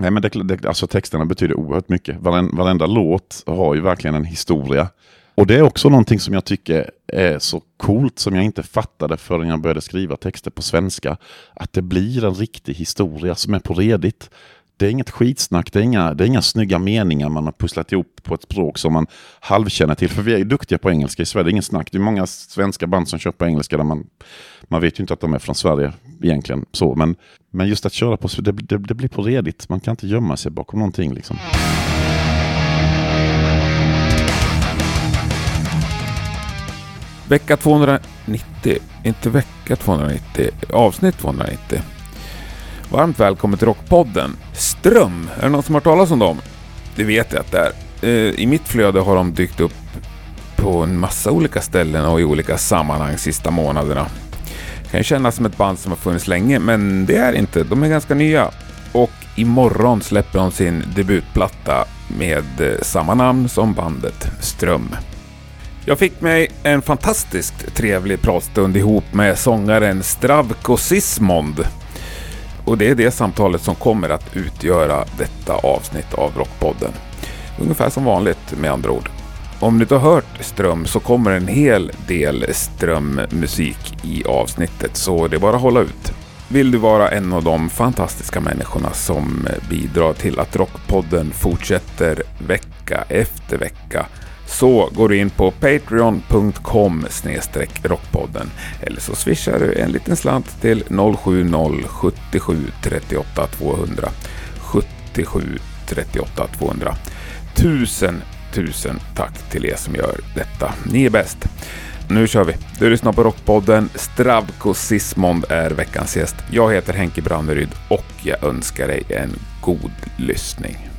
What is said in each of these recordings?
Nej, men det, det, alltså texterna betyder oerhört mycket. Varenda, varenda låt har ju verkligen en historia. Och det är också någonting som jag tycker är så coolt som jag inte fattade förrän jag började skriva texter på svenska. Att det blir en riktig historia som är på redigt. Det är inget skitsnack, det är inga, det är inga snygga meningar man har pusslat ihop på ett språk som man halvkänner till. För vi är ju duktiga på engelska i Sverige, det är inget snack. Det är många svenska band som kör på engelska där man, man vet ju inte att de är från Sverige egentligen. Så, men, men just att köra på, det, det, det blir på redigt. Man kan inte gömma sig bakom någonting liksom. Vecka 290, inte vecka 290, avsnitt 290. Varmt välkommen till Rockpodden. Ström, är det någon som har hört talas om dem? Det vet jag att det är. Eh, I mitt flöde har de dykt upp på en massa olika ställen och i olika sammanhang sista månaderna. Kan kännas som ett band som har funnits länge, men det är inte. De är ganska nya. Och imorgon släpper de sin debutplatta med eh, samma namn som bandet, Ström. Jag fick mig en fantastiskt trevlig pratstund ihop med sångaren Stravko Sismond. Och det är det samtalet som kommer att utgöra detta avsnitt av Rockpodden. Ungefär som vanligt med andra ord. Om du inte har hört Ström så kommer en hel del Strömmusik i avsnittet så det är bara att hålla ut. Vill du vara en av de fantastiska människorna som bidrar till att Rockpodden fortsätter vecka efter vecka så går du in på patreon.com rockpodden eller så swishar du en liten slant till 070 77 38 200 77 38 200. Tusen, tusen tack till er som gör detta. Ni är bäst. Nu kör vi. Du lyssnar på Rockpodden. Stravko Sismond är veckans gäst. Jag heter Henke Branneryd och jag önskar dig en god lyssning.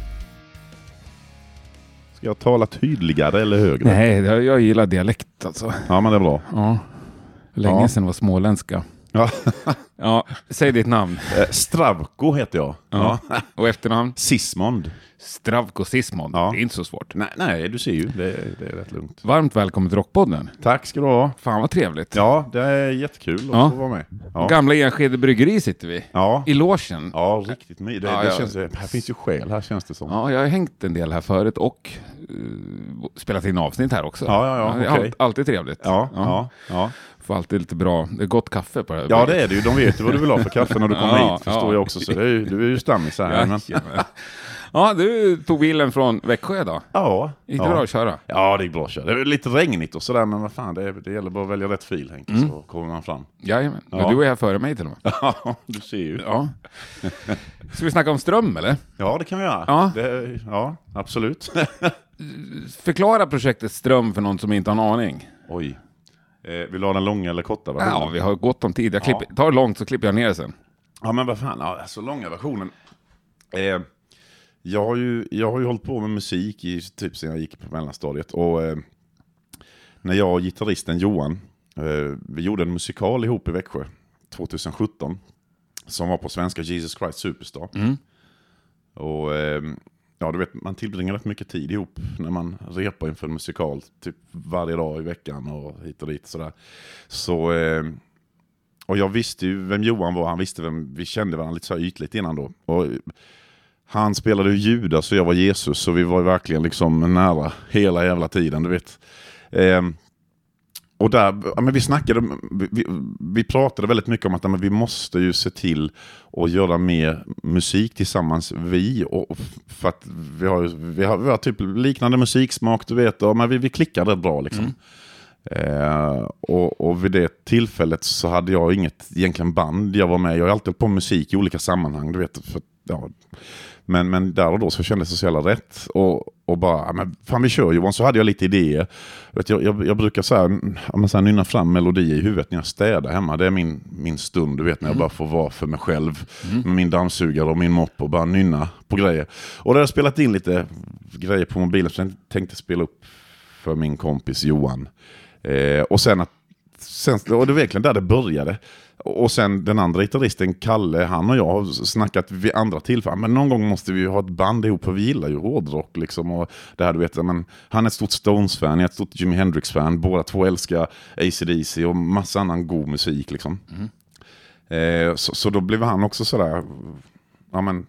Jag tala tydligare eller högre? Nej, jag, jag gillar dialekt alltså. Ja, men det är bra. Ja. Länge Ja. sedan var småländska. Ja. Ja, säg ditt namn. Eh, Stravko heter jag. Ja. Och efternamn? Sismond. Stravko Sismond. Ja. Det är inte så svårt. Nej, nej, du ser ju. Det, det är rätt lugnt. Varmt välkommen till Rockpodden. Tack ska du ha. Fan vad trevligt. Ja, det är jättekul att Ja. få vara med. Ja, Gamla Enskede bryggeri sitter vi. ja. I logen. ja riktigt my. Det, Ja, det ja. Känns, här finns ju skäl här känns det som. Ja, jag har hängt en del här förut och eh, spelat in avsnitt här också. Ja, ja, ja, det är all, okej. alltid trevligt. Ja, ja, ja. Får alltid lite bra, det är gott kaffe på det här ja, det är det ju. De vet ju vad du vill ha för kaffe när du kommer Ja, hit, förstår ja. jag också. Så är ju, du är ju stammis här. men. Ja, du tog bilen från Växjö då. ja, Gick det ja. bra att köra? Ja, det är bra att köra. Det är lite regnigt och sådär, men vad fan, det, det gäller bara att välja rätt fil, Henke, Mm. så kommer man fram. Jajamän. Men Ja. du är här före mig till och med. Ja, du ser ju. Ja. Ska vi snacka om ström eller? Ja, det kan vi göra. Ja. Det, ja absolut. Förklara projektet Ström för någon som inte har en aning. Oj. Eh, vill du ha den långa eller korta versionen? Ja, vi har gott om tid. Jag klipper, tar det långt så klipper jag ner det sen. Ja men vad fan, ja, alltså långa versionen. Eh, jag, har ju, jag har ju hållit på med musik i typ sedan jag gick på mellanstadiet. Och eh, när jag och gitarristen Johan, eh, vi gjorde en musikal ihop i Växjö 2017. Som var på svenska Jesus Christ Superstar. Och eh, ja, du vet, man tillbringar rätt mycket tid ihop när man repar inför en musikal. Typ varje dag i veckan och hit och dit sådär. Så... Eh, och jag visste ju vem Johan var, han visste vem, vi kände varandra lite så här ytligt innan då. Och han spelade ju Judas och jag var Jesus, så vi var ju verkligen liksom nära hela jävla tiden, du vet. Eh, och där, ja, men vi snackade, vi, vi, pratade väldigt mycket om att ja, men vi måste ju se till att göra mer musik tillsammans, vi. Och, för att vi har, vi har, vi har typ liknande musiksmak, du vet. Och, men vi, vi klickade rätt bra liksom. Eh, och, och vid det tillfället så hade jag inget egentligen band jag var med. Jag har alltid hållit på med musik i olika sammanhang, du vet. För, ja. men, men där och då så kändes det så jävla rätt. Och, och bara, men fan vi kör Johan, så hade jag lite idéer. Vet, jag, jag, jag brukar så här, ja, så här, nynna fram melodier i huvudet när jag städar hemma. Det är min, min stund, du vet, när jag bara får vara för mig själv. Med min dammsugare och min mopp och bara nynna på grejer. Och där har jag spelat in lite grejer på mobilen som jag tänkte spela upp för min kompis Johan. Eh, och sen att, sen, och det var verkligen där det började. Och sen den andra gitarristen, Kalle, han och jag har snackat vid andra tillfällen. Men någon gång måste vi ju ha ett band ihop, för vi gillar ju hårdrock. Liksom, och det här, du vet, men, han är ett stort Stones-fan, jag är ett stort Jimi Hendrix-fan. Båda två älskar AC/DC och massa annan god musik. Liksom. Eh, så, så då blev han också sådär, ja men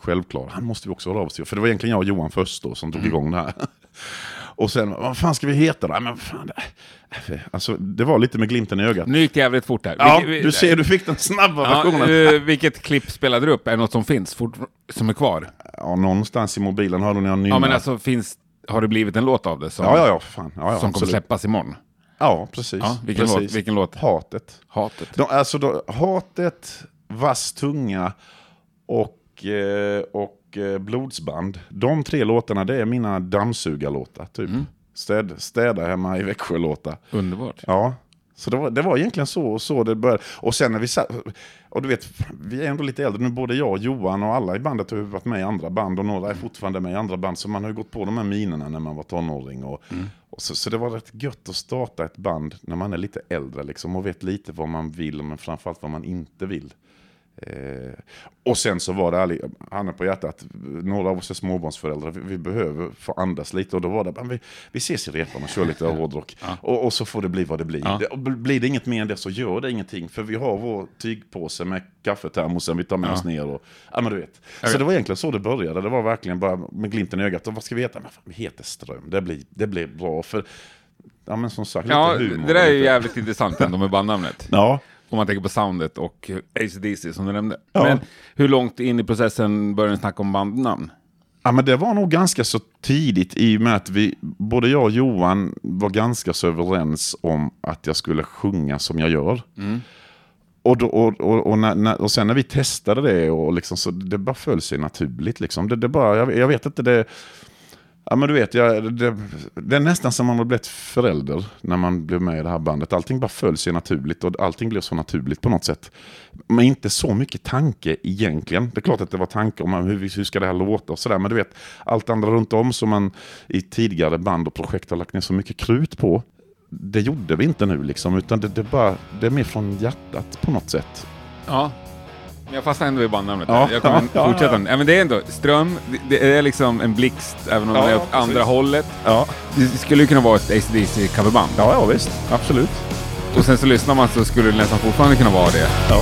självklar. Han måste vi också höra av oss till. För det var egentligen jag och Johan först då som drog igång det här. Och sen, vad fan ska vi heta då? Men fan, det, alltså, det var lite med glimten i ögat. Nu gick det jävligt fort här. Ja, Vilket- du ser, du fick den snabba versionen. Ja, eh, vilket klipp spelade du upp? Är det något som finns, fort, som är kvar? Ja, någonstans i mobilen hörde ni jag nynna. Ja, men alltså finns, har det blivit en låt av det som, Ja, ja, ja, fan. Ja, ja, som kommer släppas imorgon? Ja, precis. Ja, vilken precis. låt? Vilken låt? Hatet. Hatet. De, alltså då, hatet, vass tunga och, eh, och eh, blodsband. De tre låtarna det är mina dammsugarlåtar. Typ. Mm. Städ, städa hemma i Växjö-låtar. Underbart. Ja. Så det var, det var egentligen så, så det började. Och sen när vi satt, och du vet, vi är ändå lite äldre nu, både jag, Johan och alla i bandet har varit med i andra band och några är fortfarande med i andra band. Så man har ju gått på de här minerna när man var tonåring. Och, och så, så det var rätt gött att starta ett band när man är lite äldre liksom, och vet lite vad man vill, men framförallt vad man inte vill. Eh, och sen så var det, ärlig, handen på hjärtat, några av oss är småbarnsföräldrar, vi, vi behöver få andas lite. Och då var det, men vi, vi ses i repan och kör lite hårdrock. Och, och så får det bli vad det blir. Ja. Det, och blir det inget mer än det så gör det ingenting. För vi har vår tygpåse med kaffetermosen vi tar med Ja. oss ner. Och, ja men du vet. Jag Så det var egentligen så det började. Det var verkligen bara med glimten i ögat. Och vad ska vi heta? Men fan, vi heter Ström. Det blir, det blir bra. För, ja men som sagt, Ja, lite humor. det där är ju jävligt intressant ändå med bandnamnet. Ja. Om man tänker på soundet och AC/DC som du nämnde. Ja. Men hur långt in i processen började ni snacka om bandnamn? Ja, men det var nog ganska så tidigt i och med att vi, både jag och Johan var ganska så överens om att jag skulle sjunga som jag gör. Och, då, och, och, och, när, när, och sen när vi testade det, och liksom, så det bara föll sig naturligt. Liksom. Det, det bara, jag, jag vet inte, det... Ja men du vet, jag, det, det är nästan som man har blivit förälder när man blev med i det här bandet. Allting bara föll sig naturligt och allting blev så naturligt på något sätt. Men inte så mycket tanke egentligen. Det är klart att det var tanke om hur, hur ska det här låta och sådär. Men du vet, allt andra runt om som man i tidigare band och projekt har lagt ner så mycket krut på. Det gjorde vi inte nu liksom, utan det, det, bara, det är mer från hjärtat på något sätt. Ja. Jag fastnar ändå i bandnamnet. Ja, jag kommer ja, fortsätta. Ja, men det är ändå, Ström, det, är liksom en blixt, även om Ja, det är åt precis. andra hållet. Ja, Det skulle ju kunna vara ett AC/DC coverband. ja, ja visst. Absolut. Och sen så lyssnar man så skulle det nästan fortfarande kunna vara det. Ja.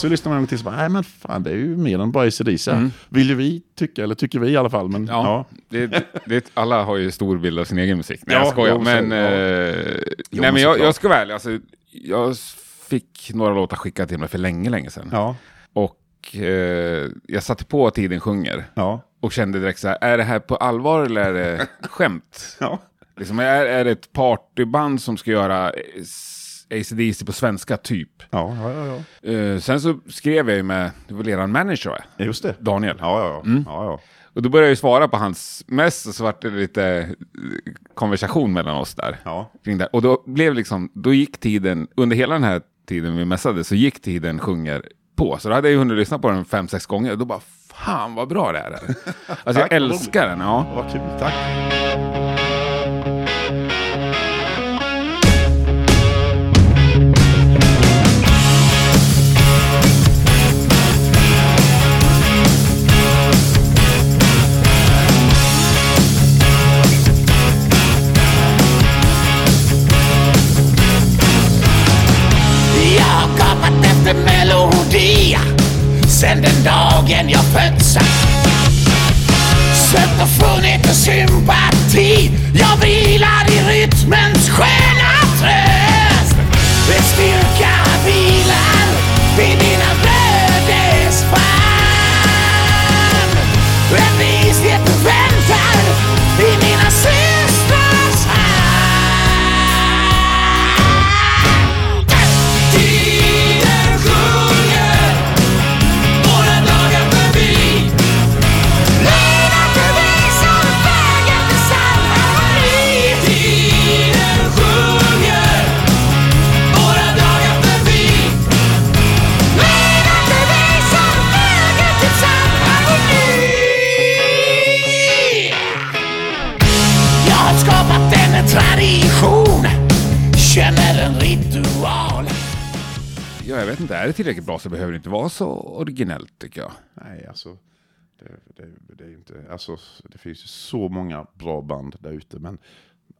Så, så lyssnar man till så bara, nej men fan det är ju mer än bara ACDC. Mm. Vill ju vi tycka, eller tycker vi i alla fall. Men, Ja, ja. Det, det, alla har ju stor bild av sin egen musik. Nej, Ja, jag skojar. jo, så- men, ja. eh, nej, men jag, jag ska vara ärlig. Alltså, jag fick några låtar skickade till mig för länge, länge sedan. Ja. Och eh, jag satte på Tiden sjunger. Ja. Och kände direkt så här, är det här på allvar eller är det skämt? Ja. Liksom, är, är det ett partyband som ska göra eh, AC/DC på svenska, typ? Ja, ja, ja, ja. Eh, sen så skrev jag ju med, det var eran manager, va? Just det. Daniel. Ja, ja, ja. ja, ja. Och då började jag ju svara på hans mess och så vart det lite eh, konversation mellan oss där. Ja. Kring det. Och då blev liksom, då gick tiden, under hela den här tiden vi messade så gick tiden sjunger på. Så då hade jag ju hunnit lyssna på den fem, sex gånger och då bara, fan vad bra det här är. Alltså jag älskar den, ja. Vad kul, tack. Dagen jag och funnit en sympati. Jag vilar är det tillräckligt bra så behöver det inte vara så originellt tycker jag. Nej, alltså. Det, det, det, är inte, alltså, det finns ju så många bra band där ute, men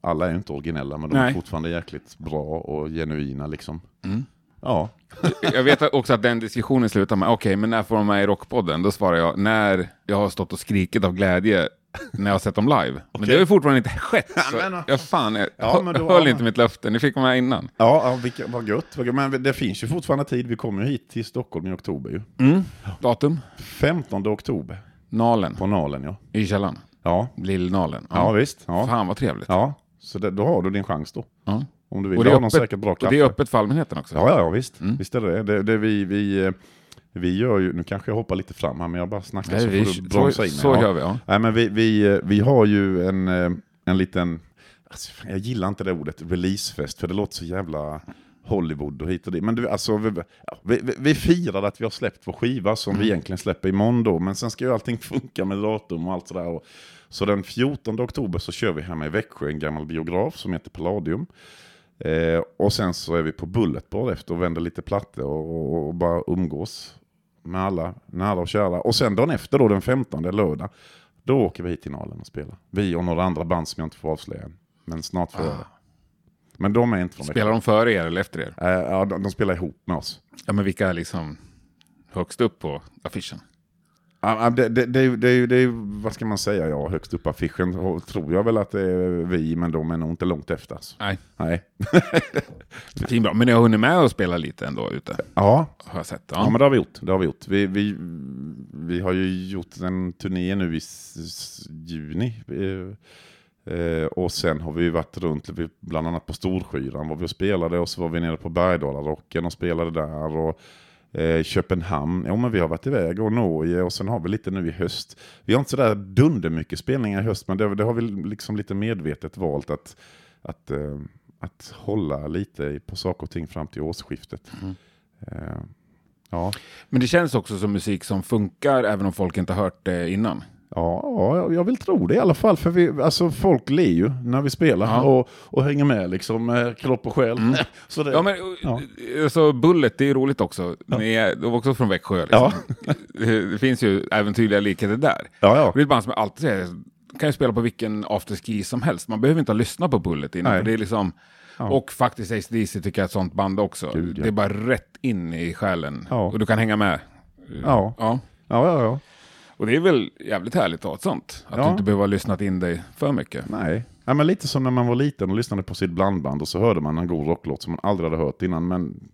alla är inte originella, men de Nej. är fortfarande jäkligt bra och genuina liksom. Mm. Ja, Jag vet också att den diskussionen slutar med, okej, men när får de med i Rockpodden? Då svarar jag, när jag har stått och skrikit av glädje när jag har sett dem live. Men det har ju fortfarande inte skett. Så jag fan, jag Ja, men då- höll inte mitt löfte. Ni fick vara med innan. ja, ja vilka, vad gött. vad gött. Men det finns ju fortfarande tid. Vi kommer ju hit till Stockholm i oktober ju. Datum? 15 oktober Nalen på Nalen ja. i källaren. Ja, Lill-Nalen. ja visst. Ja, Fan vad trevligt. ja. så det, då har du din chans då. Ja. Om du vill. Och det är, någon öppet, säkert bra och kaffe. det är öppet för allmänheten också. Ja, ja, ja visst. Mm. Visst är det det. det vi, vi, eh, vi gör ju, nu kanske jag hoppar lite fram här, men jag bara snackar Nej, så vi, får du så, bromsa in. så. Ja. gör vi, ja. Nej, men vi, vi, vi har ju en, eh, en liten, alltså, jag gillar inte det ordet, releasefest, för det låter så jävla Hollywood och hit och dit. Men du, alltså, vi, vi, vi, firar att vi har släppt vår skiva som Mm. vi egentligen släpper imorgon då, men sen ska ju allting funka med datum och allt sådär. Och, så den 14 oktober så kör vi hemma i Växjö en gammal biograf som heter Palladium. Eh, och sen så är vi på Bullet Bar efter och vänder lite plattor och, och, och bara umgås med alla nära och kära. Och sen dagen efter då, den 15 lördag, då åker vi hit till Nalen och spelar. Vi och några andra band som jag inte får avslöja än. Men snart får jag det. Men de är inte från Spelar de före er eller efter er? Eh, ja, de, de spelar ihop med oss. Ja, men vilka är liksom högst upp på affischen? Det, det, det, det, det vad ska man säga, ja, högst upp affischen tror jag väl att det är vi, men de är nog inte långt efter. Alltså. Nej, Nej. fin bra. Men ni har hunnit med att spela lite ändå ute, Ja, har jag sett. Ja, Ja. men det har vi gjort. Det har vi, gjort. Vi, vi, vi har ju gjort en turné nu i juni. Eh, och sen har vi varit runt, bland annat på Storskyran var vi och spelade och så var vi nere på Bergdalarocken och spelade där. Och eh, Köpenhamn, ja men vi har varit iväg och Norge och sen har vi lite nu i höst. Vi har inte sådär dunder mycket spelningar i höst men det, det har vi liksom lite medvetet valt att, att, eh, att hålla lite på saker och ting fram till årsskiftet. Eh, ja. Men det känns också som musik som funkar även om folk inte har hört det innan. Ja, ja, jag vill tro det i alla fall. För vi, alltså, folk ler ju när vi spelar Ja. och, och hänger med liksom, med kropp och själ. Så det, Ja, men Ja. alltså Bullet, det är roligt också. Ni är, de var också från Växjö. Liksom. Det, det finns ju äventyrliga likheter där. ja, ja. Det är ett band som alltid säger, kan ju spela på vilken afterski som helst. Man behöver inte ha lyssnat på Bullet innan. För det är liksom, Och faktiskt ACDC tycker jag är ett sånt band också. Gud, ja. Det är bara rätt in i själen. Ja. Och du kan hänga med. Ja. Ja. ja, ja, ja. Och det är väl jävligt härligt att ha ett sånt. Att Ja. du inte behöver ha lyssnat in dig för mycket. Nej. Ja, men lite som när man var liten och lyssnade på sitt blandband och så hörde man en god rocklåt som man aldrig hade hört innan. Men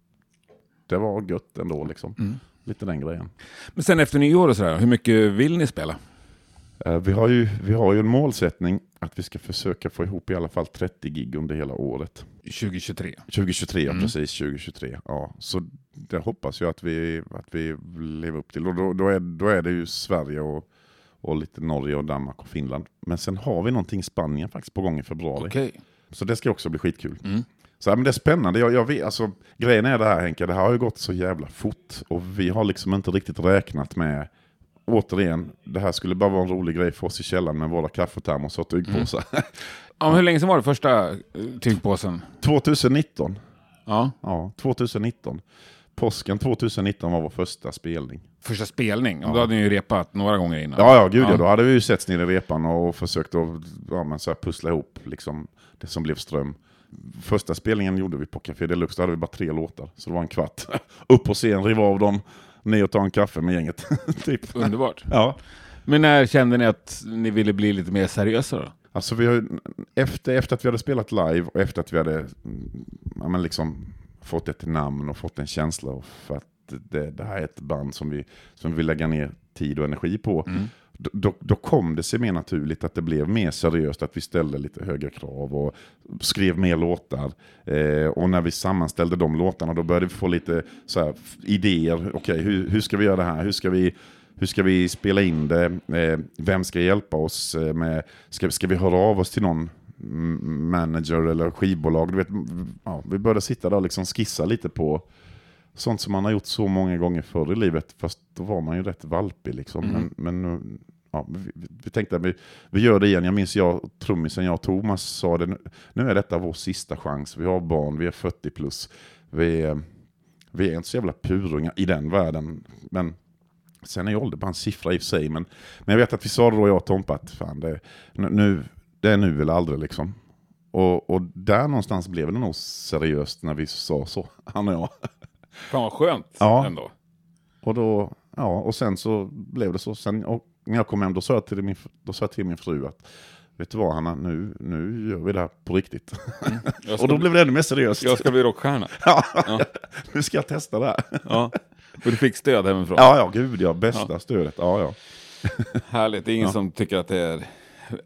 det var gött ändå liksom. Mm. Lite den grejen. Men sen efter nyår och sådär, hur mycket vill ni spela? Eh, Vi har, ju, vi har ju en målsättning att vi ska försöka få ihop i alla fall 30 gig under hela året. 2023. 2023, ja, Mm. precis 2023. Ja, så det hoppas jag att vi, att vi lever upp till. Och då, då, är, då är det ju Sverige och, och lite Norge och Danmark och Finland. Men sen har vi någonting i Spanien faktiskt på gång i februari. Okej. Så det ska också bli skitkul. Mm. Så men det är spännande. Jag, jag vet, alltså, grejen är det här Henke, det här har ju gått så jävla fort. Och vi har liksom inte riktigt räknat med Återigen, det här skulle bara vara en rolig grej för oss i källaren med våra kaffetermos och tygpåsar. Ja, men hur länge sedan var det första eh, tygpåsen? 2019. Ja, Ja, 2019. Påsken 2019 var vår första spelning. första spelning. Och Då hade ni ju repat några gånger innan. Ja, ja, gud ja. Ja. Då hade vi ju setts nere i repan och försökt att ja, men så pussla ihop liksom, det som blev ström. Första spelningen gjorde vi på Café Deluxe, då hade vi bara tre låtar. Så det var en kvart. Upp på scen, riva av dem, ner och ta en kaffe med gänget. typ. Underbart. Ja. Men när kände ni att ni ville bli lite mer seriösa då? Alltså vi har, efter, efter att vi hade spelat live och efter att vi hade mm, ja, men liksom fått ett namn och fått en känsla för att det, det här är ett band som vi, som vi vill lägga ner tid och energi på. Då- då, då kom det sig mer naturligt att det blev mer seriöst, att vi ställde lite högre krav och skrev mer låtar. Eh, och när vi sammanställde de låtarna då började vi få lite så här, idéer. Okej, hur, hur ska vi göra det här? Hur ska vi, hur ska vi spela in det? Eh, vem ska hjälpa oss? Eh, med, ska, ska vi höra av oss till någon manager eller skivbolag? Du vet, ja, vi började sitta där och liksom skissa lite på sånt som man har gjort så många gånger förr i livet. Fast då var man ju rätt valpig liksom. Men, men nu- ja, vi, vi- vi tänkte att vi, vi gör det igen. Jag minns jag, trummisen, jag och Thomas sa det. Nu, nu är detta vår sista chans. Vi har barn, vi är 40 plus. Vi, är- vi är inte så jävla purunga i den världen. Men sen är ju ålder bara en siffra i och för sig. Men, men jag vet att vi sa det då, jag och Tompa, att fan, det, nu, det är nu eller aldrig liksom. Och, och där någonstans blev det nog seriöst när vi sa så, han och jag. Fan vad skönt Ja. ändå. Och, då, ja, och sen så blev det så. Sen, när jag kom hem då sa jag till min, då sa jag till min fru att Vet du vad Hanna, nu, nu gör vi det här på riktigt. Jag och då blev det ännu mer seriöst. jag ska bli rockstjärna. ja, nu ska jag testa det här. Ja. Och du fick stöd hemifrån. Ja, ja, gud ja, bästa stödet. Ja, ja. Härligt. Det är ingen som tycker att det är...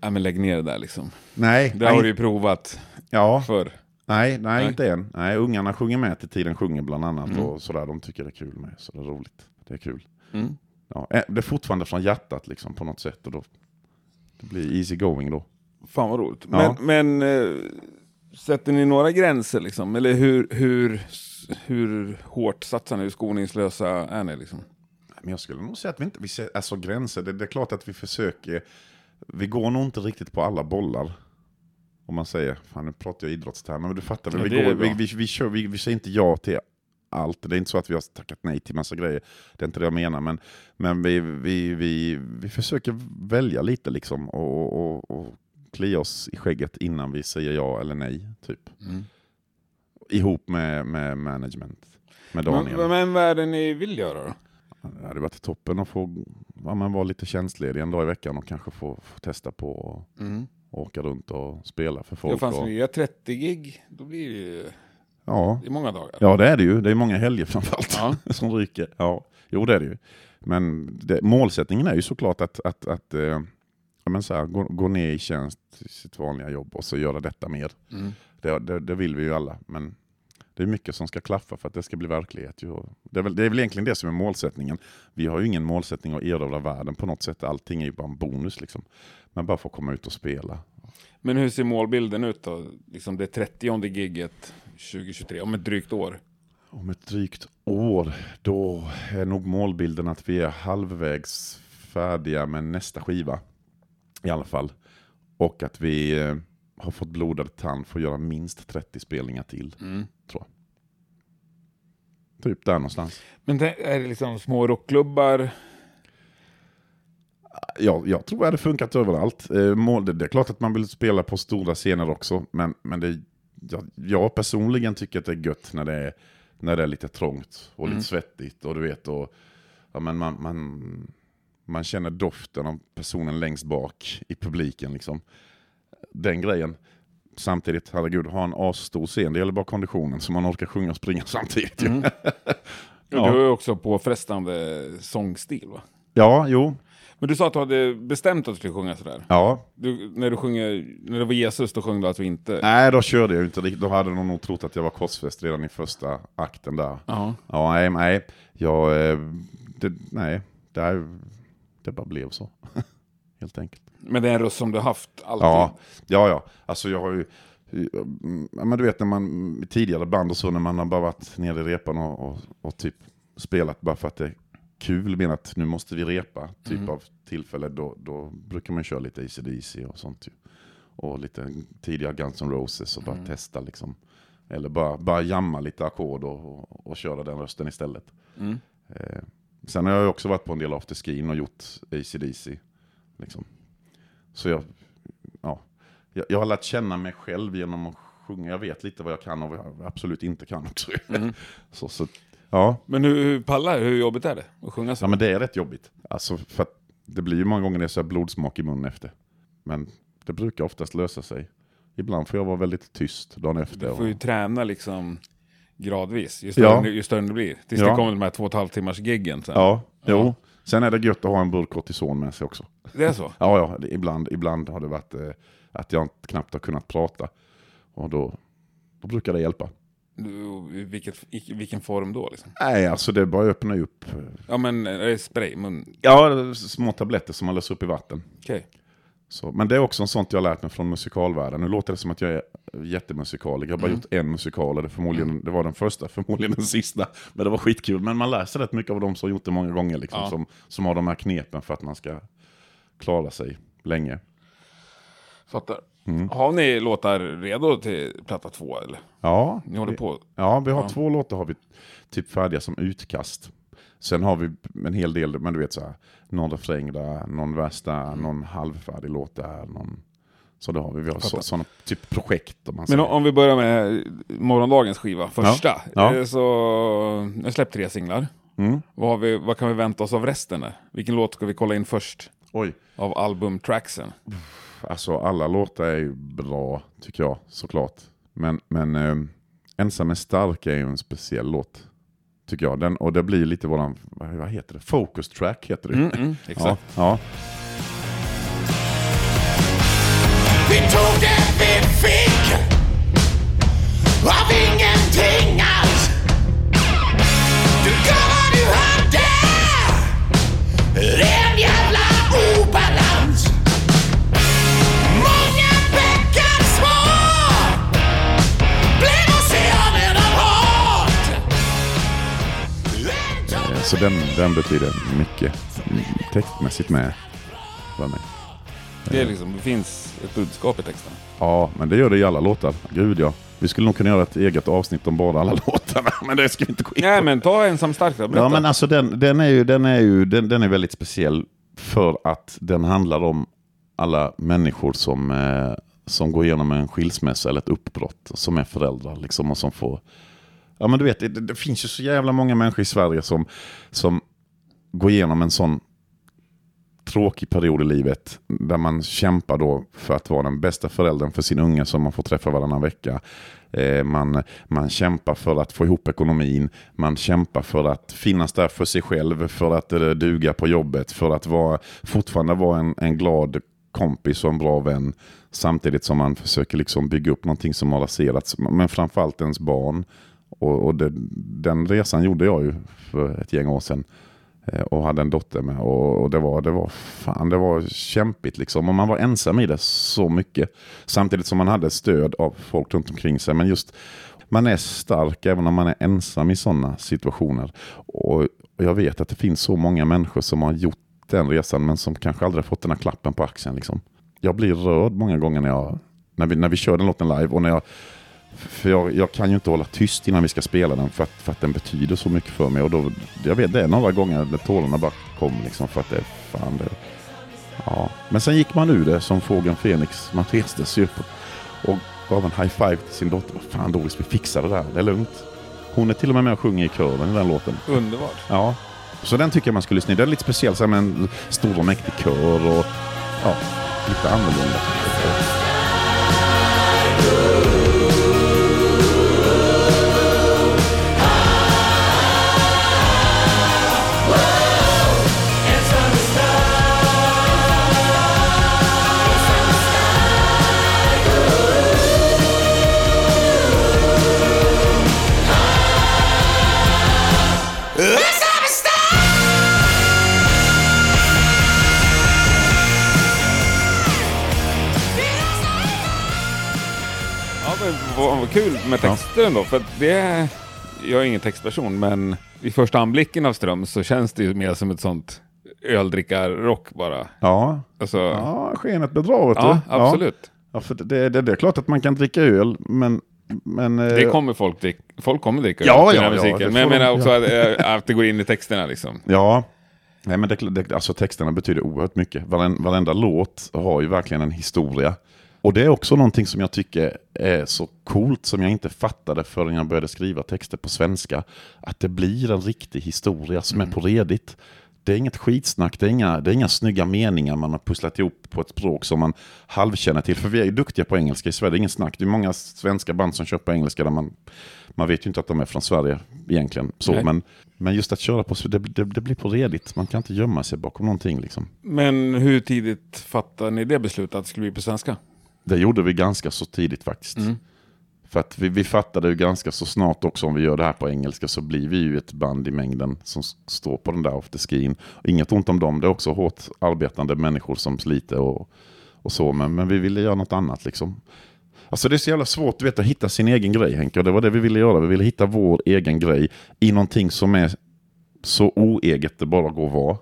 Ja, men lägg ner det där liksom. Nej, Det har du ju provat ja, förr. Nej, nej, Nej. inte än. Nej, ungarna sjunger med till tiden sjunger bland annat och sådär. De tycker det är kul med, så det är roligt. Det är kul. Mm. Ja, eh, det är fortfarande från hjärtat liksom på något sätt och då det blir easy going då. Fan vad roligt. Ja. Men, men eh, sätter ni några gränser liksom? Eller hur, hur, hur hårt satsar ni? Hur skoningslösa är ni liksom? Men jag skulle nog säga att vi inte vi ser, alltså gränser. Det, det är klart att vi försöker. Vi går nog inte riktigt på alla bollar. Om man säger, fan nu pratar jag idrottstermer, men du fattar väl. Ja, vi, går, vi, vi, vi, kör, vi, vi säger inte ja till allt. Det är inte så att vi har tackat nej till massa grejer. Det är inte det jag menar. Men, men vi, vi, vi, vi försöker välja lite liksom och, och, och klia oss i skägget innan vi säger ja eller nej. Typ. Mm. Ihop med, med management. Med Men, Daniel. men vad är det ni vill göra då? Det hade varit toppen att få ja, men vara lite tjänstledig en dag i veckan och kanske få, få testa på och Mm. Åka runt och spela för Det folk. fanns och, ni gör 30 gig, då blir det ju ja. det är många dagar. ja, det är det ju. Det är många helger framförallt Ja. som ryker. Ja, jo, det är det ju. Men det, målsättningen är ju såklart att, att, att eh, ja, men så här, gå, gå ner i tjänst sitt vanliga jobb och så göra detta mer. Mm. Det, det, det vill vi ju alla. Men det är mycket som ska klaffa för att det ska bli verklighet. Det, är väl, det är väl egentligen det som är målsättningen. Vi har ju ingen målsättning att erövra världen på något sätt. Allting är ju bara en bonus. Liksom. Men bara få komma ut och spela. Men hur ser målbilden ut då? Liksom det 30 giget 2023, om ett drygt år. Om ett drygt år, då är nog målbilden att vi är halvvägs färdiga med nästa skiva. I alla fall. Och att vi eh, har fått blodad tand för att göra minst 30 spelningar till. Mm. Tror jag. Typ där någonstans. Men det är det liksom små rockklubbar? Ja, jag tror det funkat överallt. Eh, det är klart att man vill spela på stora scener också, men, men det, jag, jag personligen tycker att det är gött när det är, när det är lite trångt och Mm. lite svettigt. Och du vet, och, ja, men man, man, man känner doften av personen längst bak i publiken. Liksom. Den grejen. Samtidigt, herregud, ha en asstor scen. Det gäller bara konditionen, så man orkar sjunga och springa samtidigt. Mm. Ja. Du ju också påfrestande sångstil va? Ja, jo. Men du sa att du hade bestämt att du skulle sjunga sådär. Ja, Du, när du sjunger, när det var Jesus, då sjöng du alltså inte? Nej, då körde jag inte riktigt. Då hade de nog trott att jag var korsfäst redan i första akten där. Ja. Ja, nej, nej. Jag, eh, det, nej, det, är, det bara blev så. Helt enkelt. Men det är en röst som du haft alltid? Ja, ja, ja. Alltså jag har ju, ja, men du vet när man, tidigare band och så, när man har bara varit nere i repan och, och, och typ spelat bara för att det är kul, men att nu måste vi repa, typ Mm. av tillfälle, då, då brukar man köra lite AC/DC och sånt ju. Och lite tidiga Guns N' Roses och bara Mm. testa liksom. Eller bara, bara jamma lite ackord och, och, och köra den rösten istället. Mm. Eh, sen har jag också varit på en del afterskin och gjort AC/DC. Liksom. Så jag, ja, jag, jag har lärt känna mig själv genom att sjunga. Jag vet lite vad jag kan och vad jag absolut inte kan också. Mm. så, så, ja. Men hur, hur pallar hur jobbigt är det att sjunga så? ja, men det är rätt jobbigt. Alltså, för det blir ju många gånger det så här blodsmak i munnen efter. Men det brukar oftast lösa sig. Ibland får jag vara väldigt tyst dagen efter. Du får ju träna liksom gradvis. Ju större, Ja. ju större det blir. Tills Ja. det kommer de här två och ett halvt timmars giggen sen. Ja, jo. Sen är det gött att ha en burk kortison med sig också. Det är så? Ja, ja, ibland, ibland har det varit eh, att jag knappt har kunnat prata. Och då, då brukar det hjälpa. Du, vilket, I vilken form då? Liksom? Nej, alltså det bara öppnar upp. eh, Ja men är det spray? Mun... Ja, små tabletter som man löser upp i vatten. Okej. Så, men det är också en sånt jag har lärt mig från musikalvärlden. Nu låter det som att jag är jättemusikalisk. Jag har bara gjort en musikal och det, förmodligen, det var den första, förmodligen den sista. Men det var skitkul. Men man lär sig rätt mycket av de som har gjort det många gånger. Liksom, Ja. som, som har de här knepen för att man ska klara sig länge. Fattar. Mm. Har ni låtar redo till platta två eller? Ja, Ni håller vi, på? ja, vi har Ja. två låtar har vi typ färdiga som utkast. Sen har vi en hel del, men du vet så här, någon refräng där, någon vers där, någon halvfärdig låt där, någon... Så det har vi. Vi har så, sådana typ projekt om man Men säger. om vi börjar med morgondagens skiva, första. Ja. Eh, Så, jag har släppt tre singlar. Mm. Vad, vi, vad kan vi vänta oss av resten? Där? Vilken låt ska vi kolla in först? Oj. Av albumtracksen? Alltså alla låtar är ju bra, tycker jag, såklart. Men, men eh, Ensam är stark är ju en speciell låt. Tycker jag. Den, och det blir lite våran, vad, heter det? Focus track heter det. Mm, mm, ja, exakt. ja. Vi tog det vi fick av ingenting alls. Du gav vad du hade. Så den, den betyder mycket textmässigt med för mig. Det, är liksom, det finns ett budskap i texten. Ja, men det gör det i alla låtar. Gud ja. Vi skulle nog kunna göra ett eget avsnitt om bara alla låtarna, men det ska vi inte gå in på. Nej men ta ensam stark då. Ja, men alltså den, den är ju, den är ju den, den är väldigt speciell för att den handlar om alla människor som, eh, som går igenom en skilsmässa eller ett uppbrott, som är föräldrar liksom och som får... Ja men du vet, det, det finns ju så jävla många människor i Sverige som, som går igenom en sån tråkig period i livet där man kämpar då för att vara den bästa föräldern för sin unge som man får träffa varannan vecka. Eh, man, man kämpar för att få ihop ekonomin, man kämpar för att finnas där för sig själv, för att eh, duga på jobbet, för att vara, fortfarande vara en, en glad kompis och en bra vän. Samtidigt som man försöker liksom bygga upp någonting som har raserats, men framförallt ens barn. Och, och det, den resan gjorde jag ju för ett gäng år sedan. Eh, och hade en dotter med. Och, och det, var, det var fan, det var kämpigt liksom. Och man var ensam i det så mycket. Samtidigt som man hade stöd av folk runt omkring sig. Men just, man är stark även om man är ensam i sådana situationer. Och, och jag vet att det finns så många människor som har gjort den resan men som kanske aldrig har fått den här klappen på axeln. Liksom. Jag blir rörd många gånger när, jag, när, vi, när vi kör den låten live. Och när jag, för jag, jag kan ju inte hålla tyst innan vi ska spela den för att, för att den betyder så mycket för mig. Och då, jag vet, det är några gånger där tårarna bara kom liksom för att det fan det, ja. Men sen gick man ur det som fågeln Fenix. Man reste sig upp och gav en high five till sin dotter. Vad fan Doris, vi fixar det där. Det är lugnt. Hon är till och med med och sjunger i kören i den låten. Underbart. Ja. Så den tycker jag man skulle lyssna i. Den är lite speciell, så här med en stor och mäktig kör och ja, lite annorlunda. Kul med texter ändå, för det är, jag är ingen textperson, men vid första anblicken av Ström så känns det ju mer som ett sånt öldrickarrock bara. Ja, Alltså, ja skenet bedrar vet ja, du. absolut. Ja, för det, det, det är klart att man kan dricka öl, men... men eh, Det kommer folk dricka. Folk kommer dricka Ja, ja, ja, musiken. det Men jag menar också att, eh, att det går in i texterna liksom. Ja, Nej, men det, det, alltså texterna betyder oerhört mycket. Varen, varenda låt har ju verkligen en historia. Och det är också någonting som jag tycker är så coolt som jag inte fattade förrän jag började skriva texter på svenska. Att det blir en riktig historia som är på redigt. det är inget skitsnack, det är, inga, det är inga snygga meningar man har pusslat ihop på ett språk som man halvkänner till. För vi är ju duktiga på engelska i Sverige, det är inget snack. Det är många svenska band som kör på engelska där man, man vet ju inte att de är från Sverige egentligen. Så, Nej. men, men just att köra på, det, det, det blir på redigt. Man kan inte gömma sig bakom någonting liksom. Men hur tidigt fattade ni det beslutet att det skulle bli på svenska? Det gjorde vi ganska så tidigt faktiskt. För att vi, vi fattade ju ganska så snart också om vi gör det här på engelska så blir vi ju ett band i mängden som står på den där afterskin. Inget ont om dem, det är också hårt arbetande människor som sliter och, och så. Men, men vi ville göra något annat liksom. Alltså det är så jävla svårt du vet, att hitta sin egen grej Henke. Och det var det vi ville göra. Vi ville hitta vår egen grej i någonting som är så oeget det bara går att vara.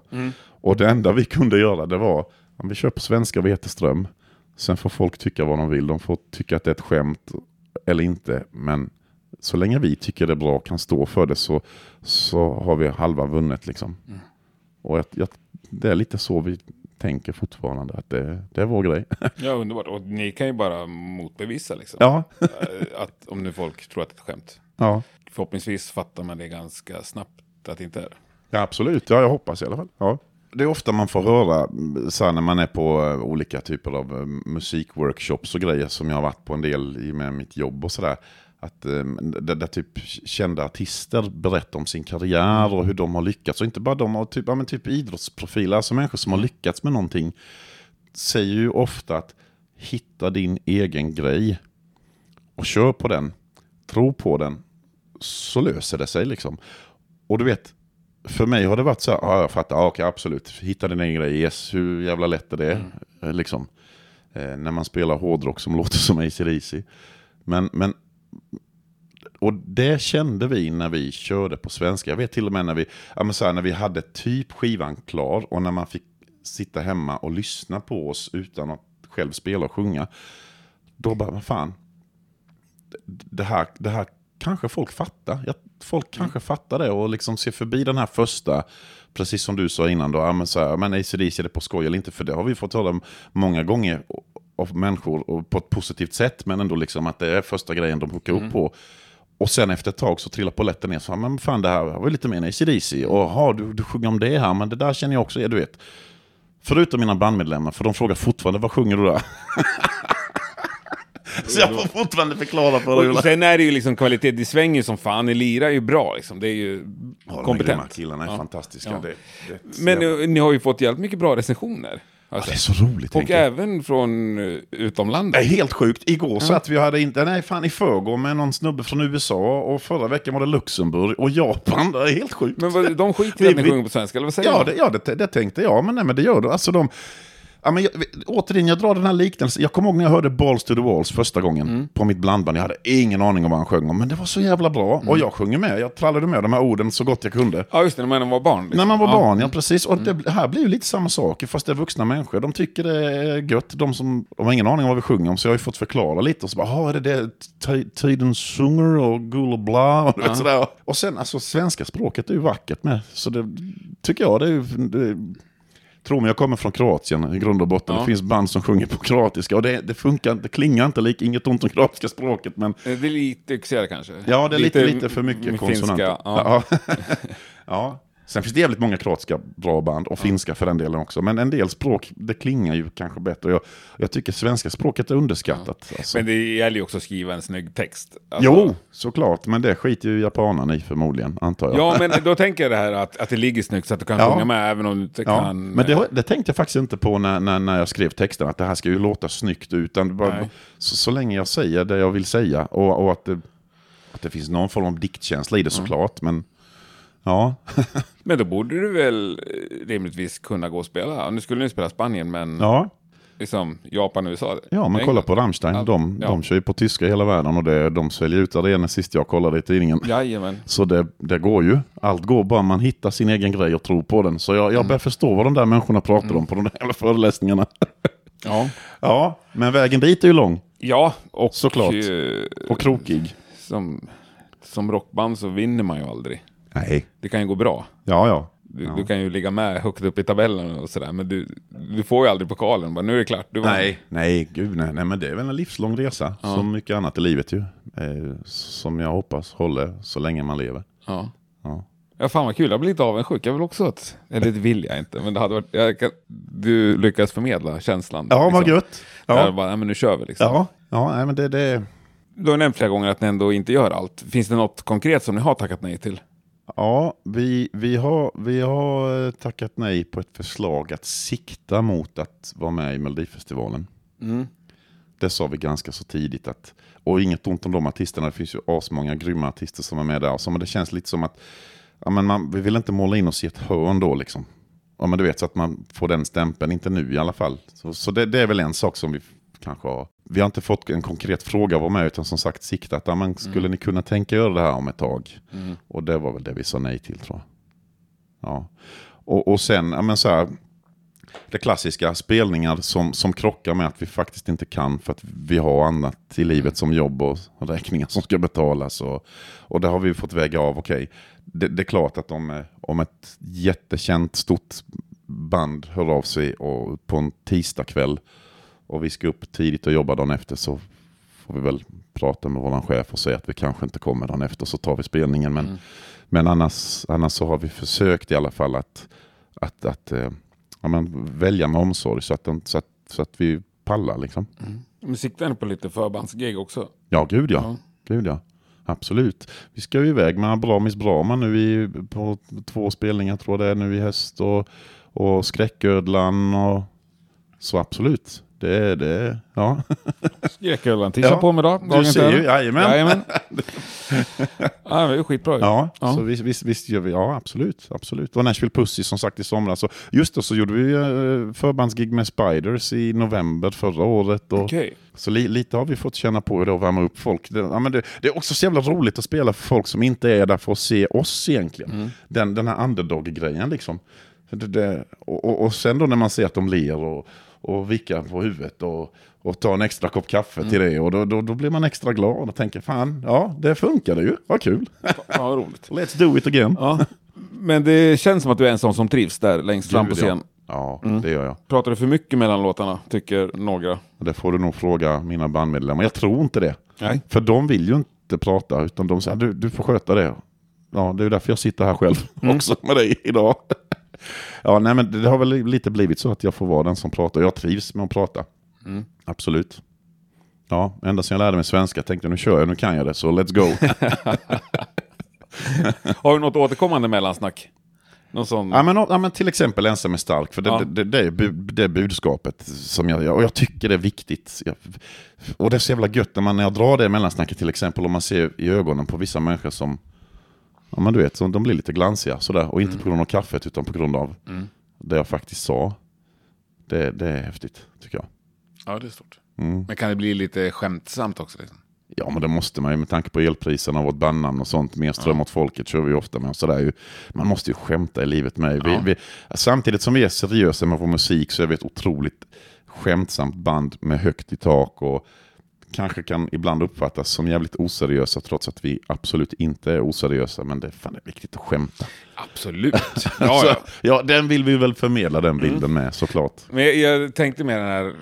Och det enda vi kunde göra det var, om vi kör på svenska, vi heter Ström. Sen får folk tycka vad de vill. De får tycka att det är ett skämt eller inte. Men så länge vi tycker det är bra och kan stå för det så, så har vi halva vunnet. Liksom. Och jag, jag, det är lite så vi tänker fortfarande. Att det, det är vår grej. Ja, underbart. Och ni kan ju bara motbevisa liksom. ja. Eh, att, om nu folk tror att det är ett skämt. ja. Förhoppningsvis fattar man det ganska snabbt att det inte är det. Ja, absolut. Ja, jag hoppas i alla fall. Ja. Det är ofta man får höra mm, så här, när man är på eh, olika typer av eh, musikworkshops och grejer som jag har varit på en del i med mitt jobb och sådär. Att eh, där, där typ kända artister berättar om sin karriär och hur de har lyckats. Och inte bara de, typ, ja, men typ idrottsprofiler, alltså människor som har lyckats med någonting. Säger ju ofta att hitta din egen grej och kör på den. Tro på den. Så löser det sig liksom. Och du vet, för mig har det varit så här, ja jag fattar, ja, okej absolut, hitta din egen grej, yes, hur jävla lätt är det? Eh, Liksom. Eh, när man spelar hårdrock som låter som AC/DC. Men, men, och det kände vi när vi körde på svenska. Jag vet till och med när vi, ja, men så här, när vi hade typ skivan klar och när man fick sitta hemma och lyssna på oss utan att själv spela och sjunga. Då bara, vad fan, det här, det här kanske folk fattar. Ja, folk kanske fattar det och liksom ser förbi den här första, precis som du sa innan, då, ja, men, så här, men ACDC är det på skoj eller inte? För det har vi fått höra många gånger av människor och på ett positivt sätt, men ändå liksom att det är första grejen de hookar upp på. Och sen efter ett tag så trillar polletten ner, så men fan det här var lite mer ACDC. Och ha, du, du sjunger om det här, men det där känner jag också, är, du vet. Förutom mina bandmedlemmar, för de frågar fortfarande vad sjunger du där? så jag får fortfarande förklara för dig. Och sen är det ju liksom kvalitet, det svänger ju som fan, ni lirar ju bra liksom. Det är ju Ja, de kompetent. killarna är Ja. fantastiska. Ja. Det, det Men jävla- eh, ni har ju fått jävligt mycket bra recensioner. ja, Alltså. det är så roligt. och även från Det utomlandet. är helt sjukt. Igår så att vi hade inte, nej fan i förrgår med någon snubbe från USA och förra veckan var det Luxemburg och Japan. Det är helt sjukt. Men vad, de skiter i att ni sjunger på svenska, eller vad säger Ja, det, ja det, det tänkte jag, men nej men det gör det. Alltså de... Ja, men jag, återigen, jag drar den här liknelsen. Jag kommer ihåg när jag hörde Balls to the Walls första gången Mm. på mitt blandband. Jag hade ingen aning om vad han sjöng om, men det var så jävla bra. Mm. Och jag sjunger med. Jag trallade med de här orden så gott jag kunde. Ja, just det, när man var barn. Liksom. När man var ja. Mm. barn, ja precis. Och det här blir ju lite samma sak, fast det är vuxna människor. De tycker det är gött. De, som, de har ingen aning om vad vi sjunger om, så jag har ju fått förklara lite. Och så bara, "Jaha, är det det tiden sjunger och gul och bla? Och, vet, sådär. och sen, alltså svenska språket är ju vackert med. Så det tycker jag, det är ju... Det, Tro mig, jag kommer från Kroatien i grund och botten. Ja. Det finns band som sjunger på kroatiska och det, det funkar det klingar inte lik, inget ont om kroatiska språket. Men Eh, Det är lite yxigare kanske. Ja, det är lite, lite för mycket konsonanter. Finska, ja. Ja. Ja. Sen finns det jävligt många kroatiska bra band, och finska för den delen också. Men en del språk, det klingar ju kanske bättre. Jag, jag tycker svenska språket är underskattat. Alltså. Men det gäller ju också att skriva en snygg text. Alltså- Jo, såklart. Men det skiter ju japanerna i förmodligen, antar jag. Ja, men då tänker jag det här att, att det ligger snyggt så att du kan Ja. sjunga med även om du inte Ja, kan... men det, det tänkte jag faktiskt inte på när, när, när jag skrev texten, att det här ska ju låta snyggt. Utan bara, så, så länge jag säger det jag vill säga och, och att, det, att det finns någon form av diktkänsla i det såklart. Men ja, Men då borde du väl eh, rimligtvis kunna gå och spela. Nu skulle ni spela Spanien, men ja. liksom Japan och USA. Ja, men kolla på Rammstein. Ja, De, ja. de kör ju på tyska i hela världen och det, de säljer ut arenor sist jag kollade i tidningen. Jajamän. Så det, det går ju. Allt går bara man hittar sin egen grej och tror på den. Så jag, Mm. jag börjar förstå vad de där människorna pratar om på de där jävla föreläsningarna. Ja. ja, men vägen dit är ju lång Ja, och Såklart. eh, och krokig. som, som rockband så vinner man ju aldrig. Nej. Det kan ju gå bra. Ja, ja. Du, du kan ju ligga med högt upp i tabellen och sådär, men du, du får ju aldrig pokalen. Bara, nu är det klart. Nej, nej, gud nej. nej. Men det är väl en livslång resa. Som mycket annat i livet ju. Eh, som jag hoppas håller så länge man lever. Ja. Ja. Ja, fan vad kul. Jag blir lite avundsjuk. Jag vill också att... Eller det vill jag inte, men det hade varit... Jag du lyckas förmedla känslan. Ja, vad gött. Ja. Ja, bara, nej, men nu kör vi liksom. ja, ja nej, men det, det, Du har nämnt flera gånger att ni ändå inte gör allt. Finns det något konkret som ni har tackat nej till? Ja, vi, vi, har, vi har eh, tackat nej på ett förslag att sikta mot att vara med i Melodifestivalen. Det sa vi ganska så tidigt. Att, och inget ont om de artisterna, det finns ju asmånga grymma artister som är med där. Så, men det känns lite som att ja, men man, vi vill inte måla in oss i ett hörn då liksom. Ja, men du vet, så att man får den stämpeln, inte nu i alla fall. Så, så det, det är väl en sak som vi kanske har. Vi har inte fått en konkret fråga vara med, utan som sagt siktat. Men skulle ni kunna tänka er det här om ett tag? Och det var väl det vi sa nej till tror jag. Ja. Och, och sen, ja men så här, det klassiska, spelningar som, som krockar med att vi faktiskt inte kan för att vi har annat i livet som jobb och räkningar som ska betalas. Och, och det har vi fått väga av, okej. Det, det är klart att om, om ett jättekänt stort band hör av sig och på en tisdagkväll och vi ska upp tidigt och jobba dagen efter så får vi väl prata med vår chef och säga att vi kanske inte kommer dagen efter så tar vi spelningen. Men, men annars, annars så har vi försökt i alla fall att, att, att eh, ja, men välja med omsorg så att, den, så att, så att vi pallar. Liksom. Men siktar ni på lite förbandsgig också? Ja, gud ja. Ja. Gud ja. Absolut. Vi ska ju iväg med Abramis Brama nu i, på två spelningar tror jag det är nu i höst. Och, och Skräcködlan och så absolut. Det är det. Ja. Skräckölen. Tisha Ja, på mig då. du ser ju, jajamän. Jajamän. ja, det är skitbra. Ja, Ja. så visst, visst, visst gör vi. Ja, absolut. absolut. Och Nashville Pussy som sagt i somras. Så just då så gjorde vi uh, förbandsgig med Spiders i november förra året. Och, Okej. Så li, lite har vi fått känna på det och värma upp folk. Det, ja, men det, det är också så jävla roligt att spela för folk som inte är där för att se oss egentligen. Den, den här underdog-grejen liksom. Det, och, och, och sen då när man ser att de ler och, och vickar på huvudet och, och tar en extra kopp kaffe till det. Och då, då, då blir man extra glad och tänker fan, ja det funkade ju, vad kul. Ja, roligt. Let's do it again. Ja. Men det känns som att du är en sån som trivs där längst fram på ja. scen. Ja, det gör jag. Pratar du för mycket mellan låtarna, tycker några? Det får du nog fråga mina bandmedlemmar. Jag tror inte det. Nej. För de vill ju inte prata, utan de säger du, du får sköta det. Ja, det är därför jag sitter här själv också med dig idag. Ja, nej, men det har väl lite blivit så att jag får vara den som pratar. Jag trivs med att prata. Absolut. Ja, ända sedan jag lärde mig svenska tänkte jag nu kör jag, nu kan jag det, så let's go. Har du något återkommande mellansnack? Någon sån... Ja men, ja, men till exempel ensam är stark, för det, Ja. det, det, är bu, det budskapet som jag, och jag tycker det är viktigt. Jag, och det är så jävla gött när, man, när jag drar det mellansnacket till exempel, och man ser i ögonen på vissa människor som, ja men du vet, som de blir lite glansiga sådär, och inte på grund av kaffet utan på grund av det jag faktiskt sa. Det, det är häftigt, tycker jag. Ja, det är stort. Mm. Men kan det bli lite skämtsamt också? Liksom? Ja men det måste man ju med tanke på elpriserna och vårt bandnamn och sånt. Mer ström åt folket kör vi ofta med. Så det är ju, man måste ju skämta i livet med. Vi, Ja. vi, samtidigt som vi är seriösa med vår musik så är vi ett otroligt skämtsamt band med högt i tak och kanske kan ibland uppfattas som jävligt oseriösa trots att vi absolut inte är oseriösa. Men det, är fan, det är viktigt att skämta. Absolut. så, Ja, ja. ja, den vill vi väl förmedla den bilden med såklart. Men jag, jag tänkte med den här,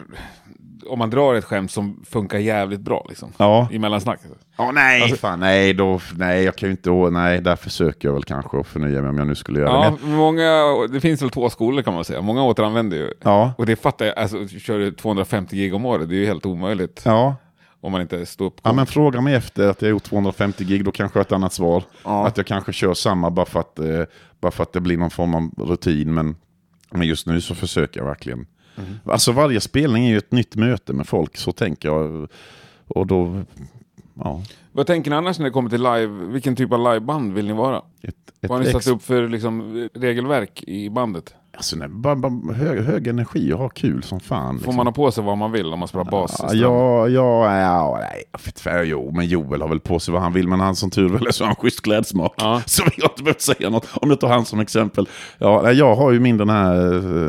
om man drar ett skämt som funkar jävligt bra liksom. Ja. I mellansnacket. Ja, nej, fan, nej, då, nej, jag kan ju inte, åh, nej, där försöker jag väl kanske att förnya mig om jag nu skulle göra det. Men Ja, många, det finns väl två skolor kan man säga. Många återanvänder ju. Ja. Och det fattar jag, alltså kör du 250 gig om året, det är ju helt omöjligt. Ja, Om man inte står upp. Ja, men fråga mig efter att jag gjort 250 gig, då kanske jag har ett annat svar. Ja. Att jag kanske kör samma bara för att, eh, bara för att det blir någon form av rutin. Men, men just nu så försöker jag verkligen. Alltså varje spelning är ju ett nytt möte med folk, så tänker jag. Och då, ja. Vad tänker ni annars när det kommer till live? Vilken typ av liveband vill ni vara? Ett, ett Vad har ni satt upp för liksom, regelverk i bandet? Alltså, nej, bara, bara hög, hög energi och ha kul som fan. Får liksom. man ha på sig vad man vill om man spelar bas? Ja, ja, ja, ja, nej, jag inte, jo, men Joel har väl på sig vad han vill, men han som tur väl är så har han schysst klädsmak. Ja. Så vi har inte behövt säga något, om du tar han som exempel. Ja, jag har ju min den här,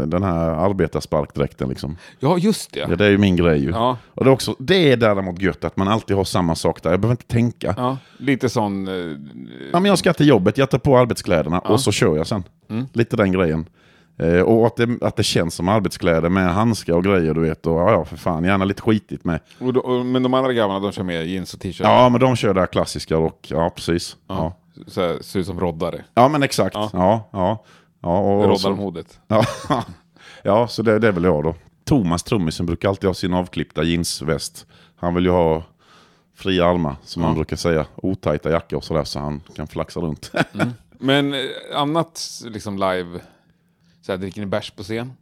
den här arbetarsparkdräkten liksom. Ja, just det. Ja, det är ju min grej ju. Ja. Och det är, också, det är däremot gött att man alltid har samma sak där, jag behöver inte tänka. Ja. Ja, lite sån... eh, men jag ska till jobbet, jag tar på arbetskläderna och så kör jag sen. Mm. Lite den grejen. Eh, och att det, att det känns som arbetskläder med handskar och grejer du vet. Och ja, ja för fan, gärna lite skitigt med. och då, och, men de andra grabbarna de kör med jeans och t-shirt? Ja, men de kör det här klassiska rock. Ja, precis. Ja. så här, ser ut som roddare. Ja men exakt. Ja. Ja, ja. ja. och, och Roddarmodet. ja, ja, så det, det är väl jag då. Thomas trummisen brukar alltid ha sin avklippta jeansväst. Han vill ju ha fria armar, som man brukar säga. Otajta jackor och sådär, så han kan flaxa runt. Men eh, annat liksom live, så här, dricker ni bärs på scen?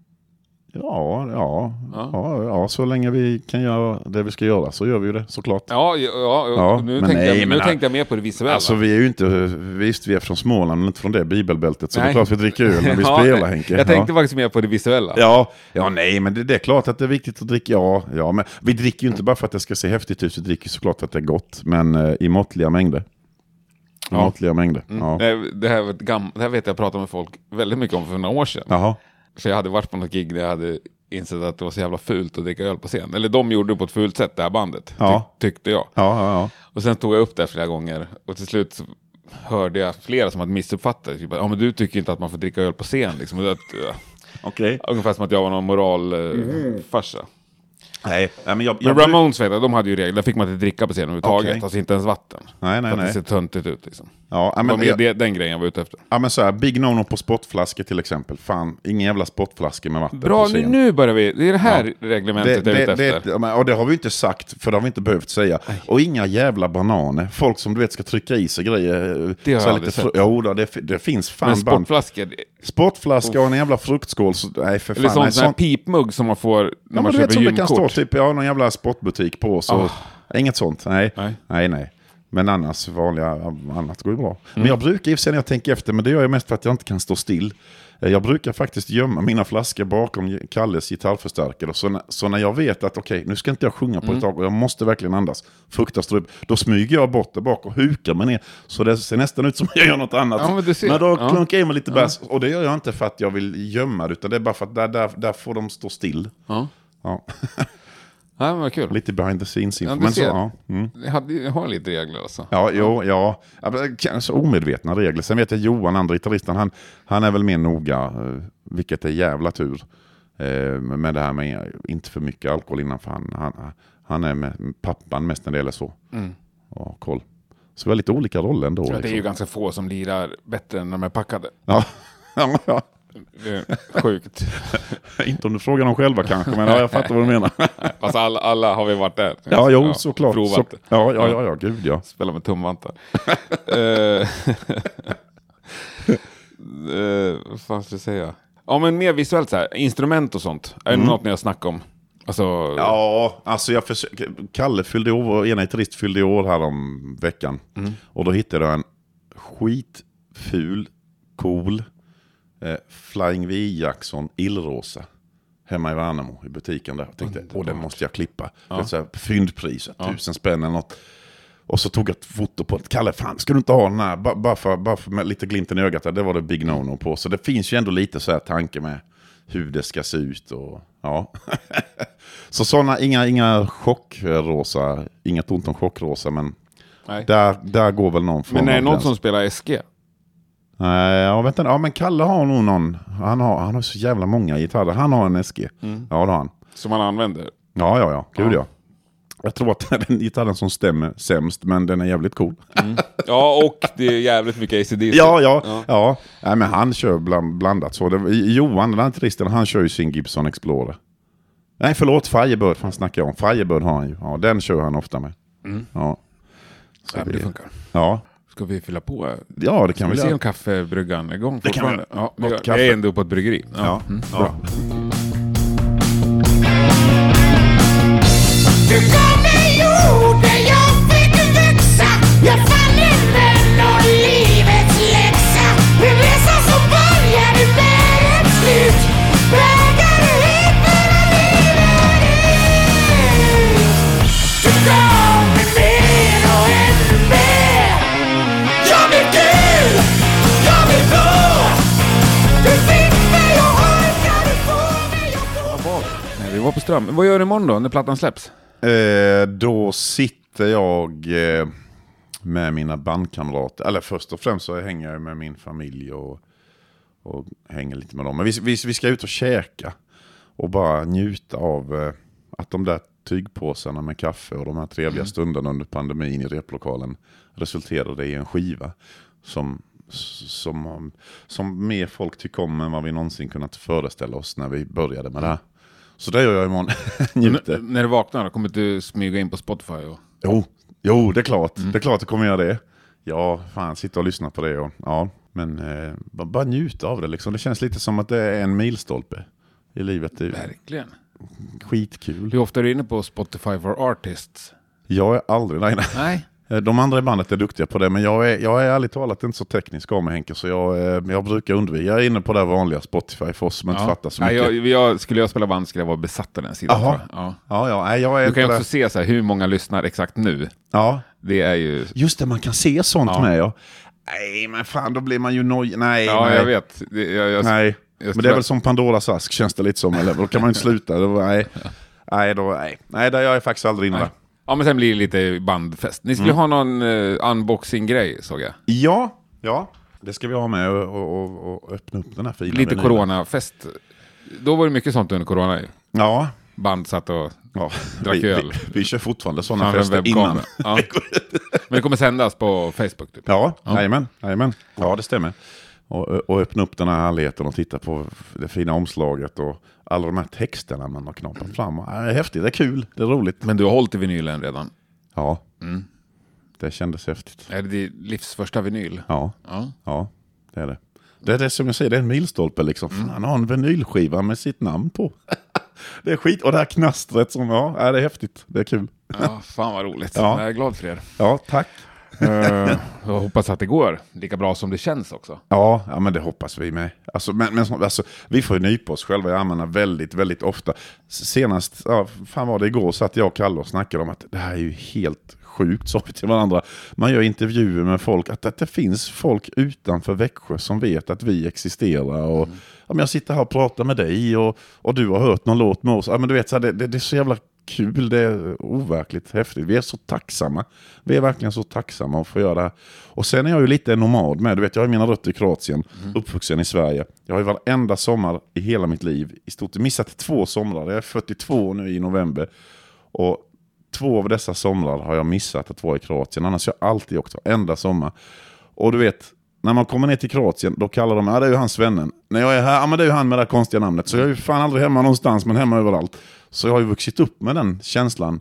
ja, ja, Ja. ja. Ja, så länge vi kan göra det vi ska göra så gör vi ju det såklart. Ja, ja, ja, Ja, nu, men tänkte, nej, jag, nu tänkte jag mer på det visuella. Alltså vi är ju inte, visst vi är från Småland men inte från det bibelbältet så det är Nej. klart vi dricker öl när vi Ja, spelar Henke. Jag tänkte faktiskt mer på det visuella. Ja, ja, nej, men det, det är klart att det är viktigt att dricka. Ja, ja, men vi dricker ju inte bara för att det ska se häftigt ut, vi dricker såklart för att det är gott, men eh, i måttliga mängder. Ja. måttliga mängder. Ja. Det, det, här var ett gam, det här vet jag jag pratade med folk väldigt mycket om för några år sedan. Jaha. För jag hade varit på något gig där jag hade insett att det var så jävla fult att dricka öl på scen. Eller de gjorde det på ett fult sätt, det här bandet. Ja. Ty, tyckte jag. Ja, ja, ja. Och sen tog jag upp det flera gånger. Och till slut så hörde jag flera som hade missuppfattat det. Typ, ja men du tycker inte att man får dricka öl på scen liksom. Ja, Okej. ungefär som att jag var någon moralfarsa. Nej, nej, men jag... Men jag bruk- Ramones vet jag, de hade ju regler. Där fick man inte dricka på scen överhuvudtaget. Okej. Alltså inte ens vatten. Nej, nej, För att det nej. ser töntigt ut liksom. Ja, ja, Det men, mer jag, det, den grejen jag var ute efter. ja, men så här, Big No-No på sportflaskor till exempel. Fan, ingen jävla sportflaskor med vatten Bra, på nu, scen. nu börjar vi. Det är det här det, reglementet jag är det, ute det, efter. ja, men- och det har vi inte sagt, för det har vi inte behövt säga. Och inga jävla bananer. Folk som du vet ska trycka i sig grejer. Det har jag aldrig sett. Jo, då, det, det finns fan Men band. sportflaskor, Sportflaska och en jävla fruktskål. Så, nej, för fan. eller sån, nej, sån sånt- pipmugg som man får när Ja, man men köper det gymkort. Typ, ja, någon jävla sportbutik på. Så, Inget sånt, nej. Nej. nej. Nej, Men annars, vanliga, annat går ju bra. Mm. Men jag brukar i och för sig när jag tänker efter, men det gör jag mest för att jag inte kan stå still. Eh, Jag brukar faktiskt gömma mina flaskor bakom Kalles gitarrförstärkare. Så när, så när jag vet att okej, nu ska inte jag sjunga Mm. på ett tag och jag måste verkligen andas, frukta strup, då smyger jag bort det bak och hukar mig ner. Så det ser nästan ut som jag gör något annat. Ja, men ser. då Ja. klunkar jag i mig lite bärs. Och det gör jag inte för att jag vill gömma det, utan det är bara för att där, där, där får de stå still. Ja. Ja. Ja, vad kul. Lite behind the scenes info. Ja, men så, ja. Mm. Jag, har lite regler alltså. Ja, jo, ja. Kanske omedvetna regler. Sen vet jag Johan, andra gitarristen, han, han är väl mer noga, eh, vilket är jävla tur. Eh, med det här med inte för mycket alkohol innan, för han, han, han är med pappan mest när det gäller så. Ja, koll. Så väldigt olika roller ändå. Ja, det är ju liksom. ganska få som lirar bättre än när de är packade. ja. sjukt. Inte om du frågar dem själva kanske, men ja, jag fattar vad du menar. Fast alla, alla har vi varit där. Ja, jo, såklart. Provat Så, ja, ja, ja, ja, gud ja. Spela med tumvantar. Eh, vad fan ska jag säga? Ja, men mer visuellt så här. Instrument och sånt. Är det något ni har snackat om? Alltså, Mm. Ja, alltså jag försöker, Kalle fyllde år, vår ena gitarrist fyllde år här om veckan. Och då hittade jag en skitful, cool eh, Flying V Jackson illrosa. Hemma i Värnamo i butiken där. Jag tänkte, åh den måste jag klippa. Ja. Så här, fyndpris, tusen spänn eller något. Och så tog jag ett foto på det. Kalle, fan ska du inte ha den här? Ba- Bara för, bara för med lite glimten i ögat. där. Det var det big no-no på. Så det finns ju ändå lite så här tanke med hur det ska se ut. Och, ja. så sådana, inga, inga chockrosa, inget ont om chockrosa, men nej. där, där går väl någon form Men är det någon som spelar SG? Nej, ja, vänta, ja men Kalle har nog någon, han har, han har så jävla många gitarrer. Han har en SG. Mm. Ja, det har han. Som man använder? Ja, ja, ja, gud Ja. ja. Jag tror att det är den gitarren som stämmer sämst, men den är jävligt cool. Ja, och det är jävligt mycket ACDC. Ja, ja, Ja. ja. Nej, men han kör bland, blandat så. Det, Johan, den här gitarristen, han kör ju sin Gibson Explorer. Nej, förlåt, Firebird, fan snackar jag om. Firebird har han ju. Ja, den kör han ofta med. Ja. Så Ja, det det, funkar. ja. Ska vi fylla på? ja, det kan vi vi se om kaffebryggan är igång Det kan vi fortfarande? Ja, vi, gör- vi är ändå på ett bryggeri. Ja. Mm, Ja. Bra. Du gav mig ord Nej, vi var på Ström. Vad gör du imorgon då, när plattan släpps? Eh, då sitter jag eh, med mina bandkamrater. Eller först och främst så hänger jag med min familj och, och hänger lite med dem. Men vi, vi, vi ska ut och käka och bara njuta av eh, att de där tygpåsarna med kaffe och de här trevliga stunderna under pandemin i replokalen resulterade i en skiva. som, som, som mer folk tycker om än vad vi någonsin kunnat föreställa oss när vi började med det här. Så det gör jag imorgon. Njuter. N- när du vaknar, kommer du smyga in på Spotify? Och... Jo, jo, det är klart. Det är klart jag kommer göra det. Ja, fan, sitta och lyssna på det och ja. Men eh, bara, bara njuta av det liksom. Det känns lite som att det är en milstolpe i livet. Verkligen. skitkul. Hur ofta är du inne på Spotify for Artists? Jag är aldrig, nej, nej. Nej. Eh, De andra i bandet är duktiga på det, men jag är, jag är ärligt talat inte så teknisk av mig Henke, så jag, eh, jag brukar undvika. Jag är inne på det vanliga Spotify för oss som inte fattar så mycket. jag, jag, skulle jag spela band skulle jag vara besatt av den sidan. Jag. Ja. Ja, ja, jag är Du kan ju också se så här, hur många lyssnar exakt nu. Ja, Det är ju... just det, man kan se sånt Ja. med ja. Nej, men fan, då blir man ju noj... Nej, Ja, nej. jag vet. Det, jag, jag, Nej, jag men det är väl som Pandoras ask känns det lite som, eller då kan man ju inte sluta. Då, nej, nej, då, nej. nej, där jag är faktiskt aldrig inne där. Ja, men sen blir det lite bandfest. Ni Mm. skulle ha någon uh, unboxing-grej, såg jag. Ja, ja, det ska vi ha med och, och, och, öppna upp den här fina Lite coronafest. Då var det mycket sånt under corona ju. Ja, Band satt och... ja. Drack vi, öl. vi, vi kör fortfarande sådana fester innan. Ja. Men det kommer sändas på Facebook typ. Ja, jajamän, jajamän. Ja, det stämmer. Och, och öppna upp den här härligheten och titta på det fina omslaget och alla de här texterna man har knapat fram. Det är häftigt, det är kul, det är roligt. Men du har hållit i vinylen redan. Ja, Mm. det kändes häftigt. Är det din livs första vinyl? Ja, Ja. ja, det är det. Det är det som jag säger, det är en milstolpe liksom. Mm. Fan, har en vinylskiva med sitt namn på. det är skit, och det här knastret som, ja, det är häftigt. Det är kul. ja, fan vad roligt. Ja. Jag är glad för er. Ja, tack. Eh, jag hoppas att det går lika bra som det känns också. Ja, ja men det hoppas vi med. Alltså, men, men, alltså, vi får ju nypa oss själva i armarna väldigt, väldigt ofta. Senast, ja, fan var det igår, satt jag och Kalle och snackade om att det här är ju helt sjukt, sa vi till varandra. Man gör intervjuer med folk, att, att det finns folk utanför Växjö som vet att vi existerar. Och, ja, men jag sitter här och pratar med dig och, och du har hört någon låt med oss. Ja, men du vet, så här, det, det, det är så jävla kul, det är overkligt häftigt. Vi är så tacksamma. Vi är verkligen så tacksamma att få göra det här. Och sen är jag ju lite nomad med. Du vet, jag har mina rötter i Kroatien, uppvuxen i Sverige. Jag har ju varenda sommar i hela mitt liv i stort missat två somrar. Jag är 42 nu i november. Och två av dessa somrar har jag missat att vara i Kroatien. Annars har jag alltid åkt varenda sommar. Och du vet, när man kommer ner till Kroatien, då kallar de, ja det är ju han svennen. När jag är här, ja men det är ju han med det här konstiga namnet. Så jag är ju fan aldrig hemma någonstans, men hemma överallt. Så jag har ju vuxit upp med den känslan.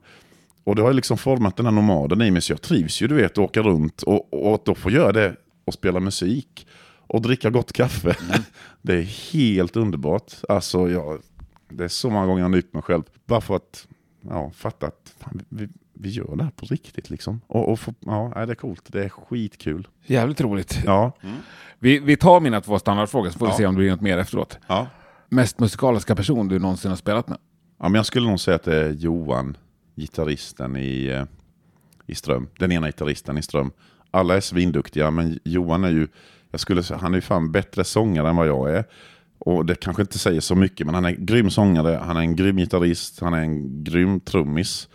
Och det har ju liksom format den här nomaden i mig, så jag trivs ju du vet, att åka runt. Och, och att då få göra det och spela musik och dricka gott kaffe. det är helt underbart. Alltså, jag, det är så många gånger jag har nypt mig själv. Bara för att ja, fatta att fan, vi, vi gör det här på riktigt liksom. Och, och få, ja, det är coolt. Det är skitkul. Jävligt roligt. Ja. Vi, vi tar mina två standardfrågor så får vi Ja. se om det blir något mer efteråt. Ja. Mest musikaliska person du någonsin har spelat med? ja, men jag skulle nog säga att det är Johan, gitarristen i, eh, i Ström. Den ena gitarristen i Ström. Alla är svinduktiga, men Johan är ju, jag skulle säga, han är ju fan bättre sångare än vad jag är. Och det kanske inte säger så mycket, men han är en grym sångare, han är en grym gitarrist, han är en grym trummis.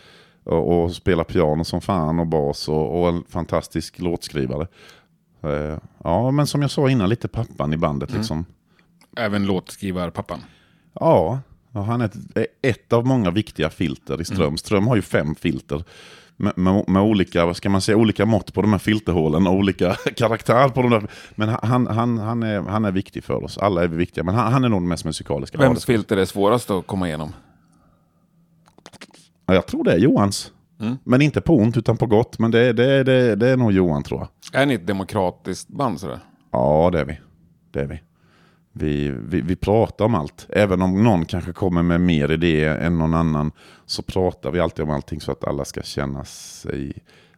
Och, och spelar piano som fan och bas och, och en fantastisk låtskrivare. Eh, ja, men som jag sa innan, lite pappan i bandet liksom. Även låtskrivarpappan. Ja, ja, han är ett, är ett av många viktiga filter i Ström. Ström har ju fem filter. Med, med, med olika, vad ska man säga, olika mått på de här filterhålen och olika karaktär på de där. Men han, han, han, är, han är viktig för oss. Alla är vi viktiga, men han, han är nog den mest musikaliska. Vems filter är svårast att komma igenom? Ja, jag tror det är Johans. Men inte på ont utan på gott. Men det, det, det, det är nog Johan tror jag. Är ni ett demokratiskt band sådär? Ja, det är vi. Det är vi. Vi, vi, vi pratar om allt. Även om någon kanske kommer med mer idéer än någon annan så pratar vi alltid om allting så att alla ska känna sig...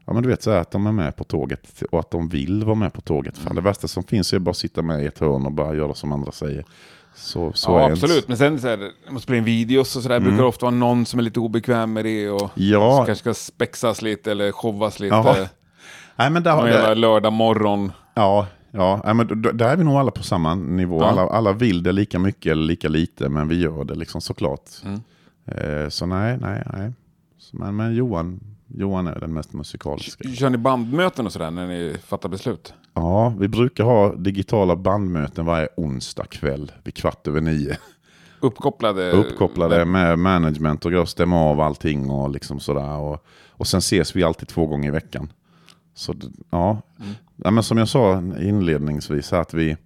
Ja men du vet så här att de är med på tåget och att de vill vara med på tåget. Fan, det värsta som finns är bara att sitta med i ett hörn och bara göra som andra säger. Så, så ja, absolut. Inte. Men sen så här, när man spelar in videos och sådär brukar det ofta vara någon som är lite obekväm med det och Ja. kanske ska spexas lite eller showas lite. Jaha. Nej men där, Någon jävla lördag morgon. ja, ja, nej, men där är vi nog alla på samma nivå. Ja. Alla, alla vill det lika mycket eller lika lite men vi gör det liksom såklart. Mm. Eh, så nej, nej, nej. Så, men, men Johan, Johan är den mest musikaliska. Kör ni bandmöten och sådär när ni fattar beslut? Ja, vi brukar ha digitala bandmöten varje onsdag kväll vid kvart över nio. Uppkopplade? Uppkopplade med management och stämma av allting och liksom sådär. Och, och sen ses vi alltid två gånger i veckan. Så ja. ja men som jag sa inledningsvis här, att vi,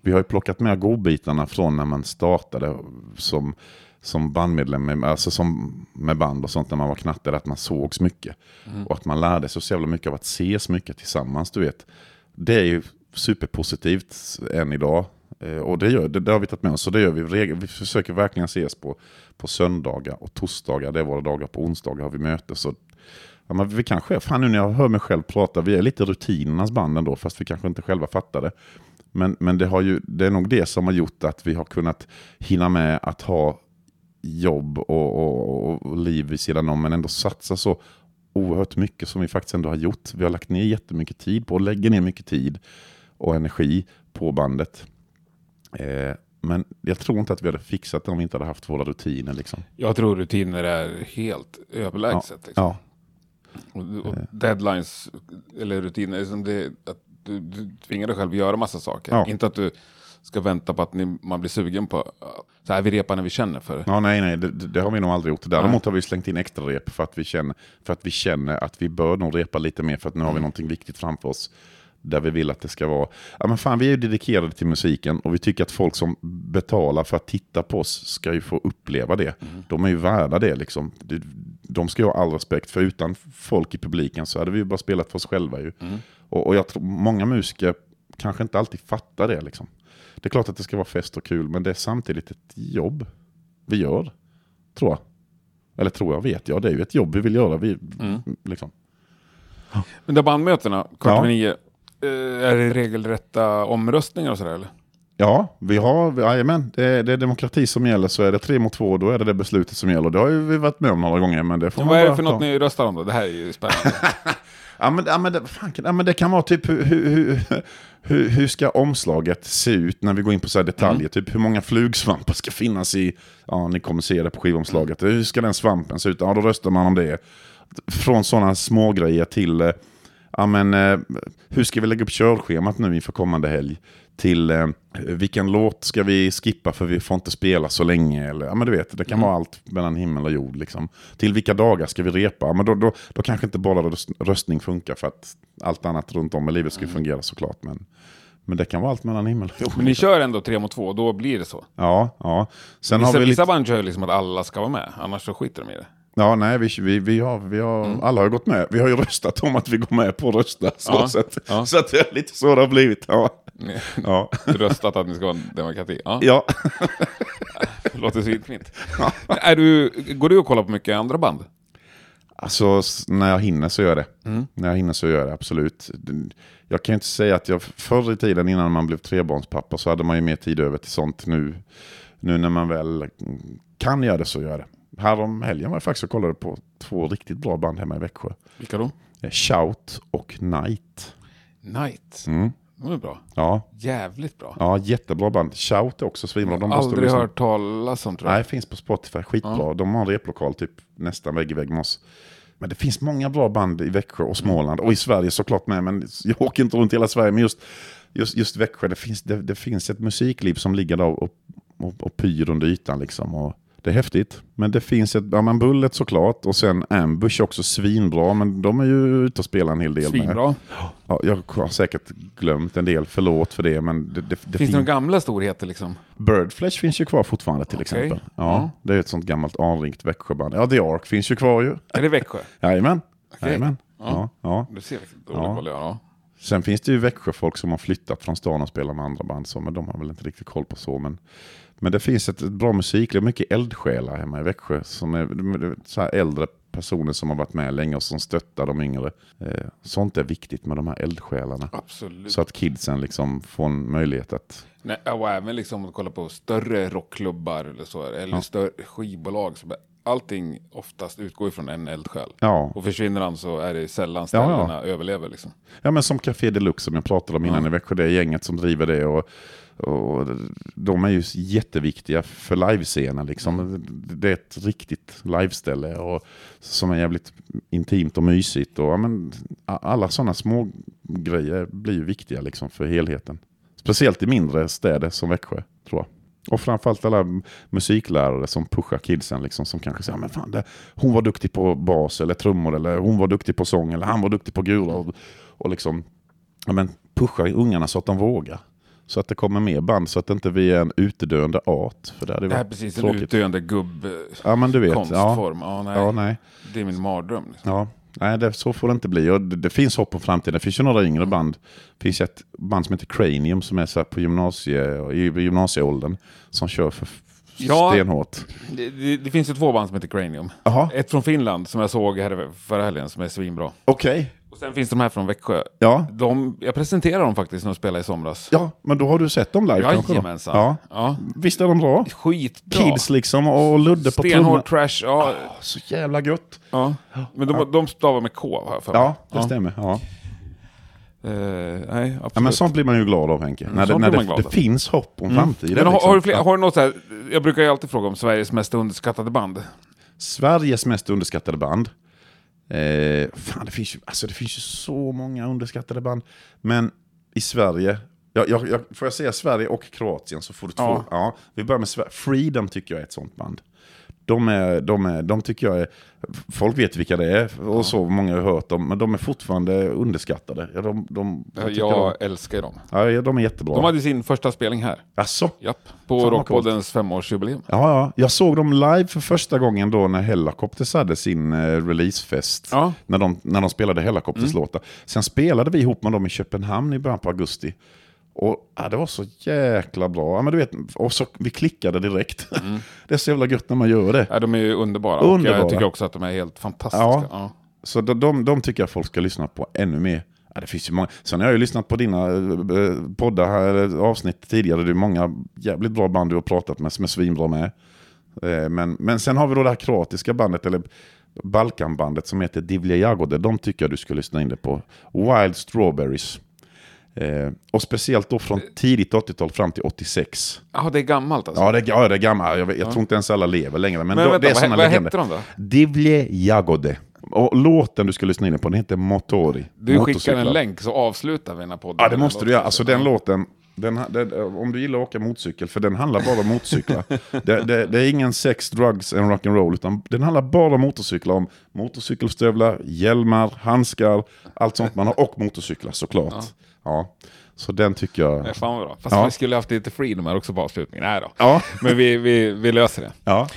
vi har ju plockat med godbitarna från när man startade som, som bandmedlem, med, alltså som med band och sånt när man var knattare, att man sågs mycket. Och att man lärde sig så jävla mycket av att ses mycket tillsammans, du vet. Det är ju superpositivt än idag. Eh, Och det, gör, det, det har vi tagit med oss, så det gör vi. Vi försöker verkligen ses på, på söndagar och torsdagar, det är våra dagar. På onsdagar har vi möte. Så Ja, men vi kanske, fan nu när jag hör mig själv prata, vi är lite rutinernas band ändå, fast vi kanske inte själva fattar det. Men, men det, har ju, det är nog det som har gjort att vi har kunnat hinna med att ha jobb och, och, och liv vid sidan om, men ändå satsa så oerhört mycket som vi faktiskt ändå har gjort. Vi har lagt ner jättemycket tid på, och lägger ner mycket tid och energi på bandet. Eh, men jag tror inte att vi hade fixat det om vi inte hade haft våra rutiner. Liksom. Jag tror rutiner är helt överlägset. Liksom. Ja, Och, och deadlines, eller rutiner, är som det, att du, du tvingar dig själv att göra massa saker. Ja. Inte att du ska vänta på att ni, man blir sugen på, så här vi repar när vi känner för. Ja, nej, nej, det, det har vi nog aldrig gjort. Däremot har vi slängt in extra rep för att vi känner, för att, vi känner att vi bör nog repa lite mer för att nu har vi någonting viktigt framför oss. Där vi vill att det ska vara. Ja, men fan, vi är ju dedikerade till musiken och vi tycker att folk som betalar för att titta på oss ska ju få uppleva det. De är ju värda det liksom. De ska ju ha all respekt, för utan folk i publiken så hade vi ju bara spelat för oss själva ju. Och, och jag tror många musiker kanske inte alltid fattar det liksom. Det är klart att det ska vara fest och kul, men det är samtidigt ett jobb vi gör. Tror jag. Eller tror jag, vet jag. Det är ju ett jobb vi vill göra. Vi, liksom. Men de bandmötena, kvart Ja. över nio, eh, är det regelrätta omröstningar och sådär eller? Ja, vi har, jajamän, det, är- det är demokrati som gäller. Så är det tre mot två, då är det det beslutet som gäller. Det har ju vi varit med om några gånger, men det får Men vad är det för ta. något ni röstar om då? Det här är ju spännande. Ja men, ja, men, det, fan, ja, men det kan vara typ hur, hur, hur, hur, hur ska omslaget se ut när vi går in på så här detaljer? Typ hur många flugsvampar ska finnas i, ja ni kommer se det på skivomslaget. Hur ska den svampen se ut? Ja då röstar man om det. Från sådana små grejer till, eh, ja men eh, hur ska vi lägga upp körschemat nu inför kommande helg? Till eh, vilken låt ska vi skippa för vi får inte spela så länge? Eller, ja men du vet, det kan vara allt mellan himmel och jord. Liksom. Till vilka dagar ska vi repa? Ja, men då, då, då kanske inte bara röst, röstning funkar för att allt annat runt om i livet ska fungera såklart. Men, men det kan vara allt mellan himmel och jord. Men ni kör ändå tre mot två, då blir det så. Ja, ja. Sen Vissa, har vi vissa lite... band kör liksom att alla ska vara med, annars så skiter de i det. Ja, nej, vi, vi, vi har, vi har, alla har gått med. Vi har ju röstat om att vi går med på att rösta. Så, Ja, så, att, ja. så att det är lite så det har blivit. Ja. Ja. röstat att ni ska vara en demokrati. Ja, Ja. låter svinfint. Är du, går du och kollar på mycket andra band? Alltså när jag hinner så gör jag det. När jag hinner så gör jag det absolut. Jag kan ju inte säga att jag förr i tiden innan man blev trebarnspappa så hade man ju mer tid över till sånt. Nu, nu när man väl kan göra det så gör jag det. Härom helgen var jag faktiskt och kollade på två riktigt bra band hemma i Växjö. Vilka då? Eh, Shout och Night. Night. Mm. De är bra. Ja, Jävligt bra. ja, jättebra band. Shout är också svinbra. De Aldrig lyssna hört talas om tror jag. Nej, finns på Spotify. Skitbra. De har en replokal typ nästan vägg i vägg med oss. Men det finns många bra band i Växjö och Småland. Och i Sverige såklart med. Men jag åker inte runt hela Sverige. Men just, just, just Växjö, det finns, det, det finns ett musikliv som ligger där och, och, och pyr under ytan. Liksom. Och det är häftigt. Men det finns ett, ja men Bullet såklart. Och sen Ambush också svinbra. Men de är ju ute och spelar en hel del. Med. Svinbra. Ja, jag har säkert glömt en del. Förlåt för det. Men det, det, det Finns det några gamla storheter liksom? Birdflesh finns ju kvar fortfarande till Okej. exempel. Ja, Ja. Det är ett sånt gammalt anrikt Växjöband. Ja, The Ark finns ju kvar ju. Är det Växjö? Jajamän. Jajamän. Ja. Ja. Ja, Du ser vilket dåligt Ja. koll jag har. Ja. Sen finns det ju Växjöfolk som har flyttat från stan och spelar med andra band. Så, men de har väl inte riktigt koll på så. Men, men det finns ett, ett bra musikliv, mycket eldsjälar hemma i Växjö. Som är, så äldre personer som har varit med länge och som stöttar de yngre. Eh, sånt är viktigt med de här eldsjälarna. Absolut. Så att kidsen liksom får en möjlighet att... Nej, och även liksom att kolla på större rockklubbar eller så. Eller större skivbolag. Så allting oftast utgår ifrån en eldsjäl. Ja, Och försvinner han så är det sällan Ja, ja. ställena överlever liksom. Ja men som Café Deluxe som jag pratade om innan i Växjö, det är gänget som driver det. Och, och de är ju jätteviktiga för livescenen. Liksom. Det är ett riktigt liveställe och, som är jävligt intimt och mysigt. Och, ja, men, alla sådana små grejer blir ju viktiga liksom, för helheten. Speciellt i mindre städer som Växjö, tror jag. Och framförallt alla musiklärare som pushar kidsen, liksom, som kanske säger men fan, det, hon var duktig på bas eller trummor, eller hon var duktig på sång, eller han var duktig på gura. Och, och liksom ja, men pusha ungarna så att de vågar. Så att det kommer mer band, så att inte vi är en utedöende art. För det, hade varit precis en tråkigt. utdöende gubb... Ja men du vet. Ja, konstform. Ja, nej. ja, nej. Det är min mardröm. Liksom. Ja, nej, det, så får det inte bli. Och det, det finns hopp om framtiden. Det finns ju några yngre band. Det finns ett band som heter Cranium som är så på gymnasie, i gymnasieåldern. Som kör för Ja. stenhårt. Det, det, det finns ju två band som heter Cranium. Jaha, Ett från Finland som jag såg här förra helgen som är svinbra. okej. Och sen finns de här från Växjö. Ja. De, jag presenterade dem faktiskt när de spelade i somras. ja, men då har du sett dem live kanske? Jajamensan. Ja. Ja. Visst är de bra? Skitbra. Kids liksom och Ludde på trummor. Stenhård trash. Ja, Så jävla gött. ja. Men de, de stavar med K jag för. Ja, det stämmer. Ja. Eh, nej. Ja, men sånt blir man ju glad av Henke. när det, när det, det finns hopp om framtiden. men har, liksom. har, du fler, Ja. har du något så här, jag brukar ju alltid fråga om Sveriges mest underskattade band. Sveriges mest underskattade band. Eh, fan, det finns, ju, alltså, det finns ju så många underskattade band. Men i Sverige, jag, jag, jag, får jag säga Sverige och Kroatien så får du två. Ja. Ja. vi börjar med Sverige. Freedom tycker jag är ett sånt band. De, är, de, är, de tycker jag är, folk vet vilka det är och så, många har hört dem, men de är fortfarande underskattade. Ja, de, de, jag Jag de, älskar dem. ja, ja, de är jättebra. De hade sin första spelning här. Asså? Japp, på Rockpoddens femårsjubileum. Ja, ja, jag såg dem live för första gången då när Hellacopters hade sin eh, releasefest. Ja. Mm. När, de, när de spelade Hellacopters låtar. Sen spelade vi ihop med dem i Köpenhamn i början på augusti. Och ja, det var så jäkla bra. Ja, men du vet, och så, vi klickade direkt. det är så jävla gött när man gör det. Ja, de är ju underbara. Underbara. jag tycker också att de är helt fantastiska. Ja. Ja. Så de, de, de tycker jag folk ska lyssna på ännu mer. Ja, det finns ju många. Sen har jag ju lyssnat på dina eh, poddar här, eller avsnitt tidigare. Det är många jävligt bra band du har pratat med som är svinbra med. Eh, Men, men sen har vi då det här kroatiska bandet, eller Balkanbandet som heter Divlja Jagode. De tycker jag du ska lyssna in det på. Wild Strawberries. Eh, och speciellt då från tidigt 80-tal fram till 86. Jaha, det är gammalt alltså. Ja, det, ja, det är gammalt. Jag, jag tror inte ens alla lever längre. Men, Men då, vänta, det är vad, såna vad legender. hette de då? Divlje Jagode. Och låten du ska lyssna in på, den heter Motori. Du skickar en länk så avslutar vi den här podden. Ja, det måste du göra. Alltså den Ja. låten, den, den, om du gillar att åka motorcykel, för den handlar bara om motorcyklar. det, det, det är ingen sex, drugs and rock'n'roll, utan den handlar bara om motorcyklar. Om motorcykelstövlar, hjälmar, handskar, allt sånt man har. Och motorcyklar såklart. Ja. Så den tycker jag... Ja, fan bra. Fast Ja. vi skulle haft lite freedom här också på avslutningen. Nej då. Ja, Men vi, vi, vi löser det. ja.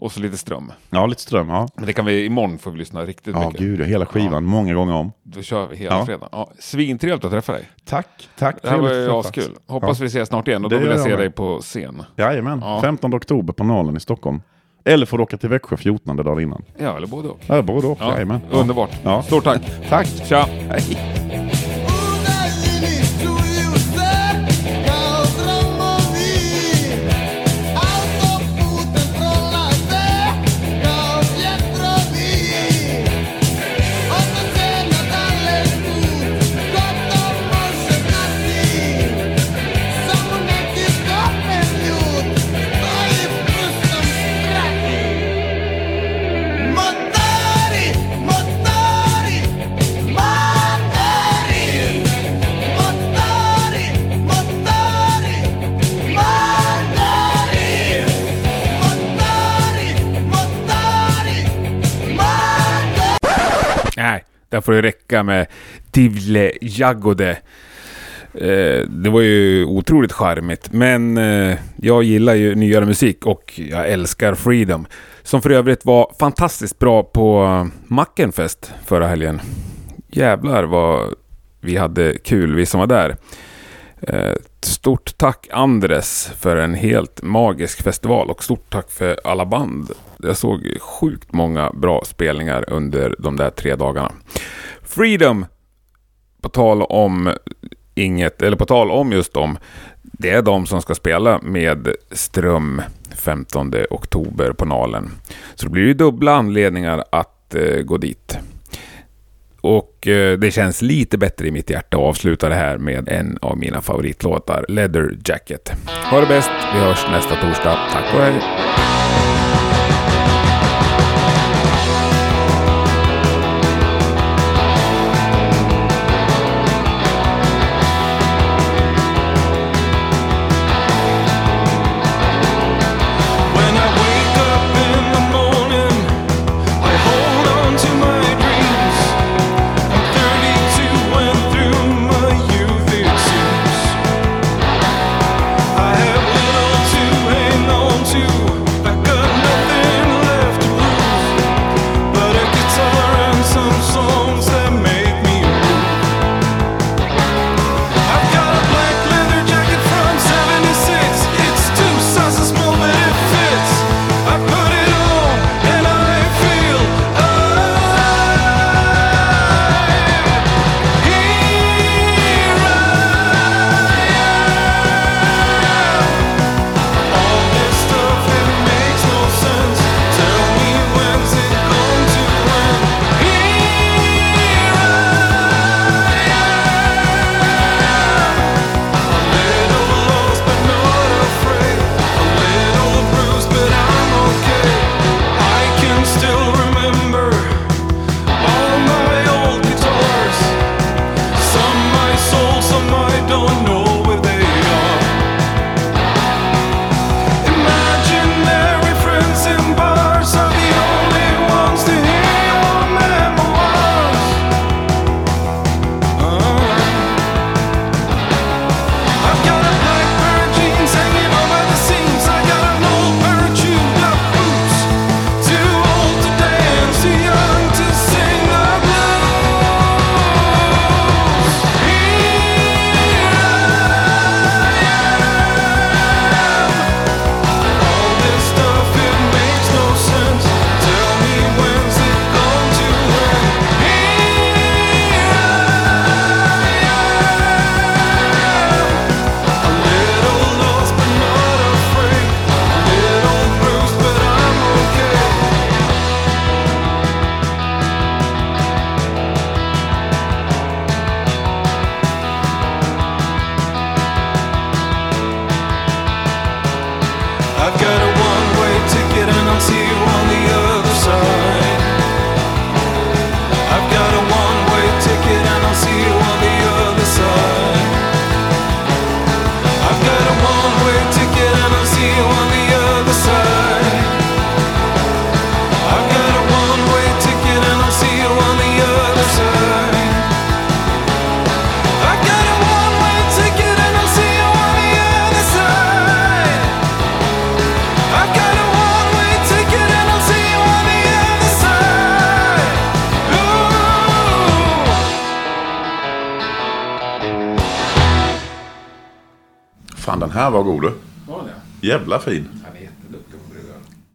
Och så lite ström. ja lite ström. Ja, Men det kan vi, imorgon får vi lyssna riktigt ja mycket. gud, hela skivan, många gånger om. Då kör vi hela Ja. fredagen. Ja, svintrevligt att träffa dig. Tack, tack. Det här var ju askul. Hoppas vi ses snart igen och Det då vill gör jag jag se med. dig på scen. Jajamän, Ja. 15 oktober på Nalen i Stockholm. Eller får du åka till Växjö 14 dagar innan. Ja, eller både och. Ja, både och. Ja, Jajamän. underbart. Ja. Stort tack. Tack. Tja. Hej. Nej, där får det räcka med Divle Jagode. Eh, det var ju otroligt charmigt, men eh, jag gillar ju nyare musik och jag älskar Freedom. Som för övrigt var fantastiskt bra på Mackenfest förra helgen. Jävlar vad vi hade kul, vi som var där. Eh, stort tack Andres för en helt magisk festival och stort tack för alla band. Jag såg sjukt många bra spelningar under de där tre dagarna. Freedom, på tal om inget, eller på tal om just dem, det är de som ska spela med Ström 15 oktober på Nalen. Så det blir ju dubbla anledningar att eh, gå dit. Och eh, det känns lite bättre i mitt hjärta att avsluta det här med en av mina favoritlåtar, Leather Jacket. Ha det bäst, vi hörs nästa torsdag. Tack och hej! Jävla fin.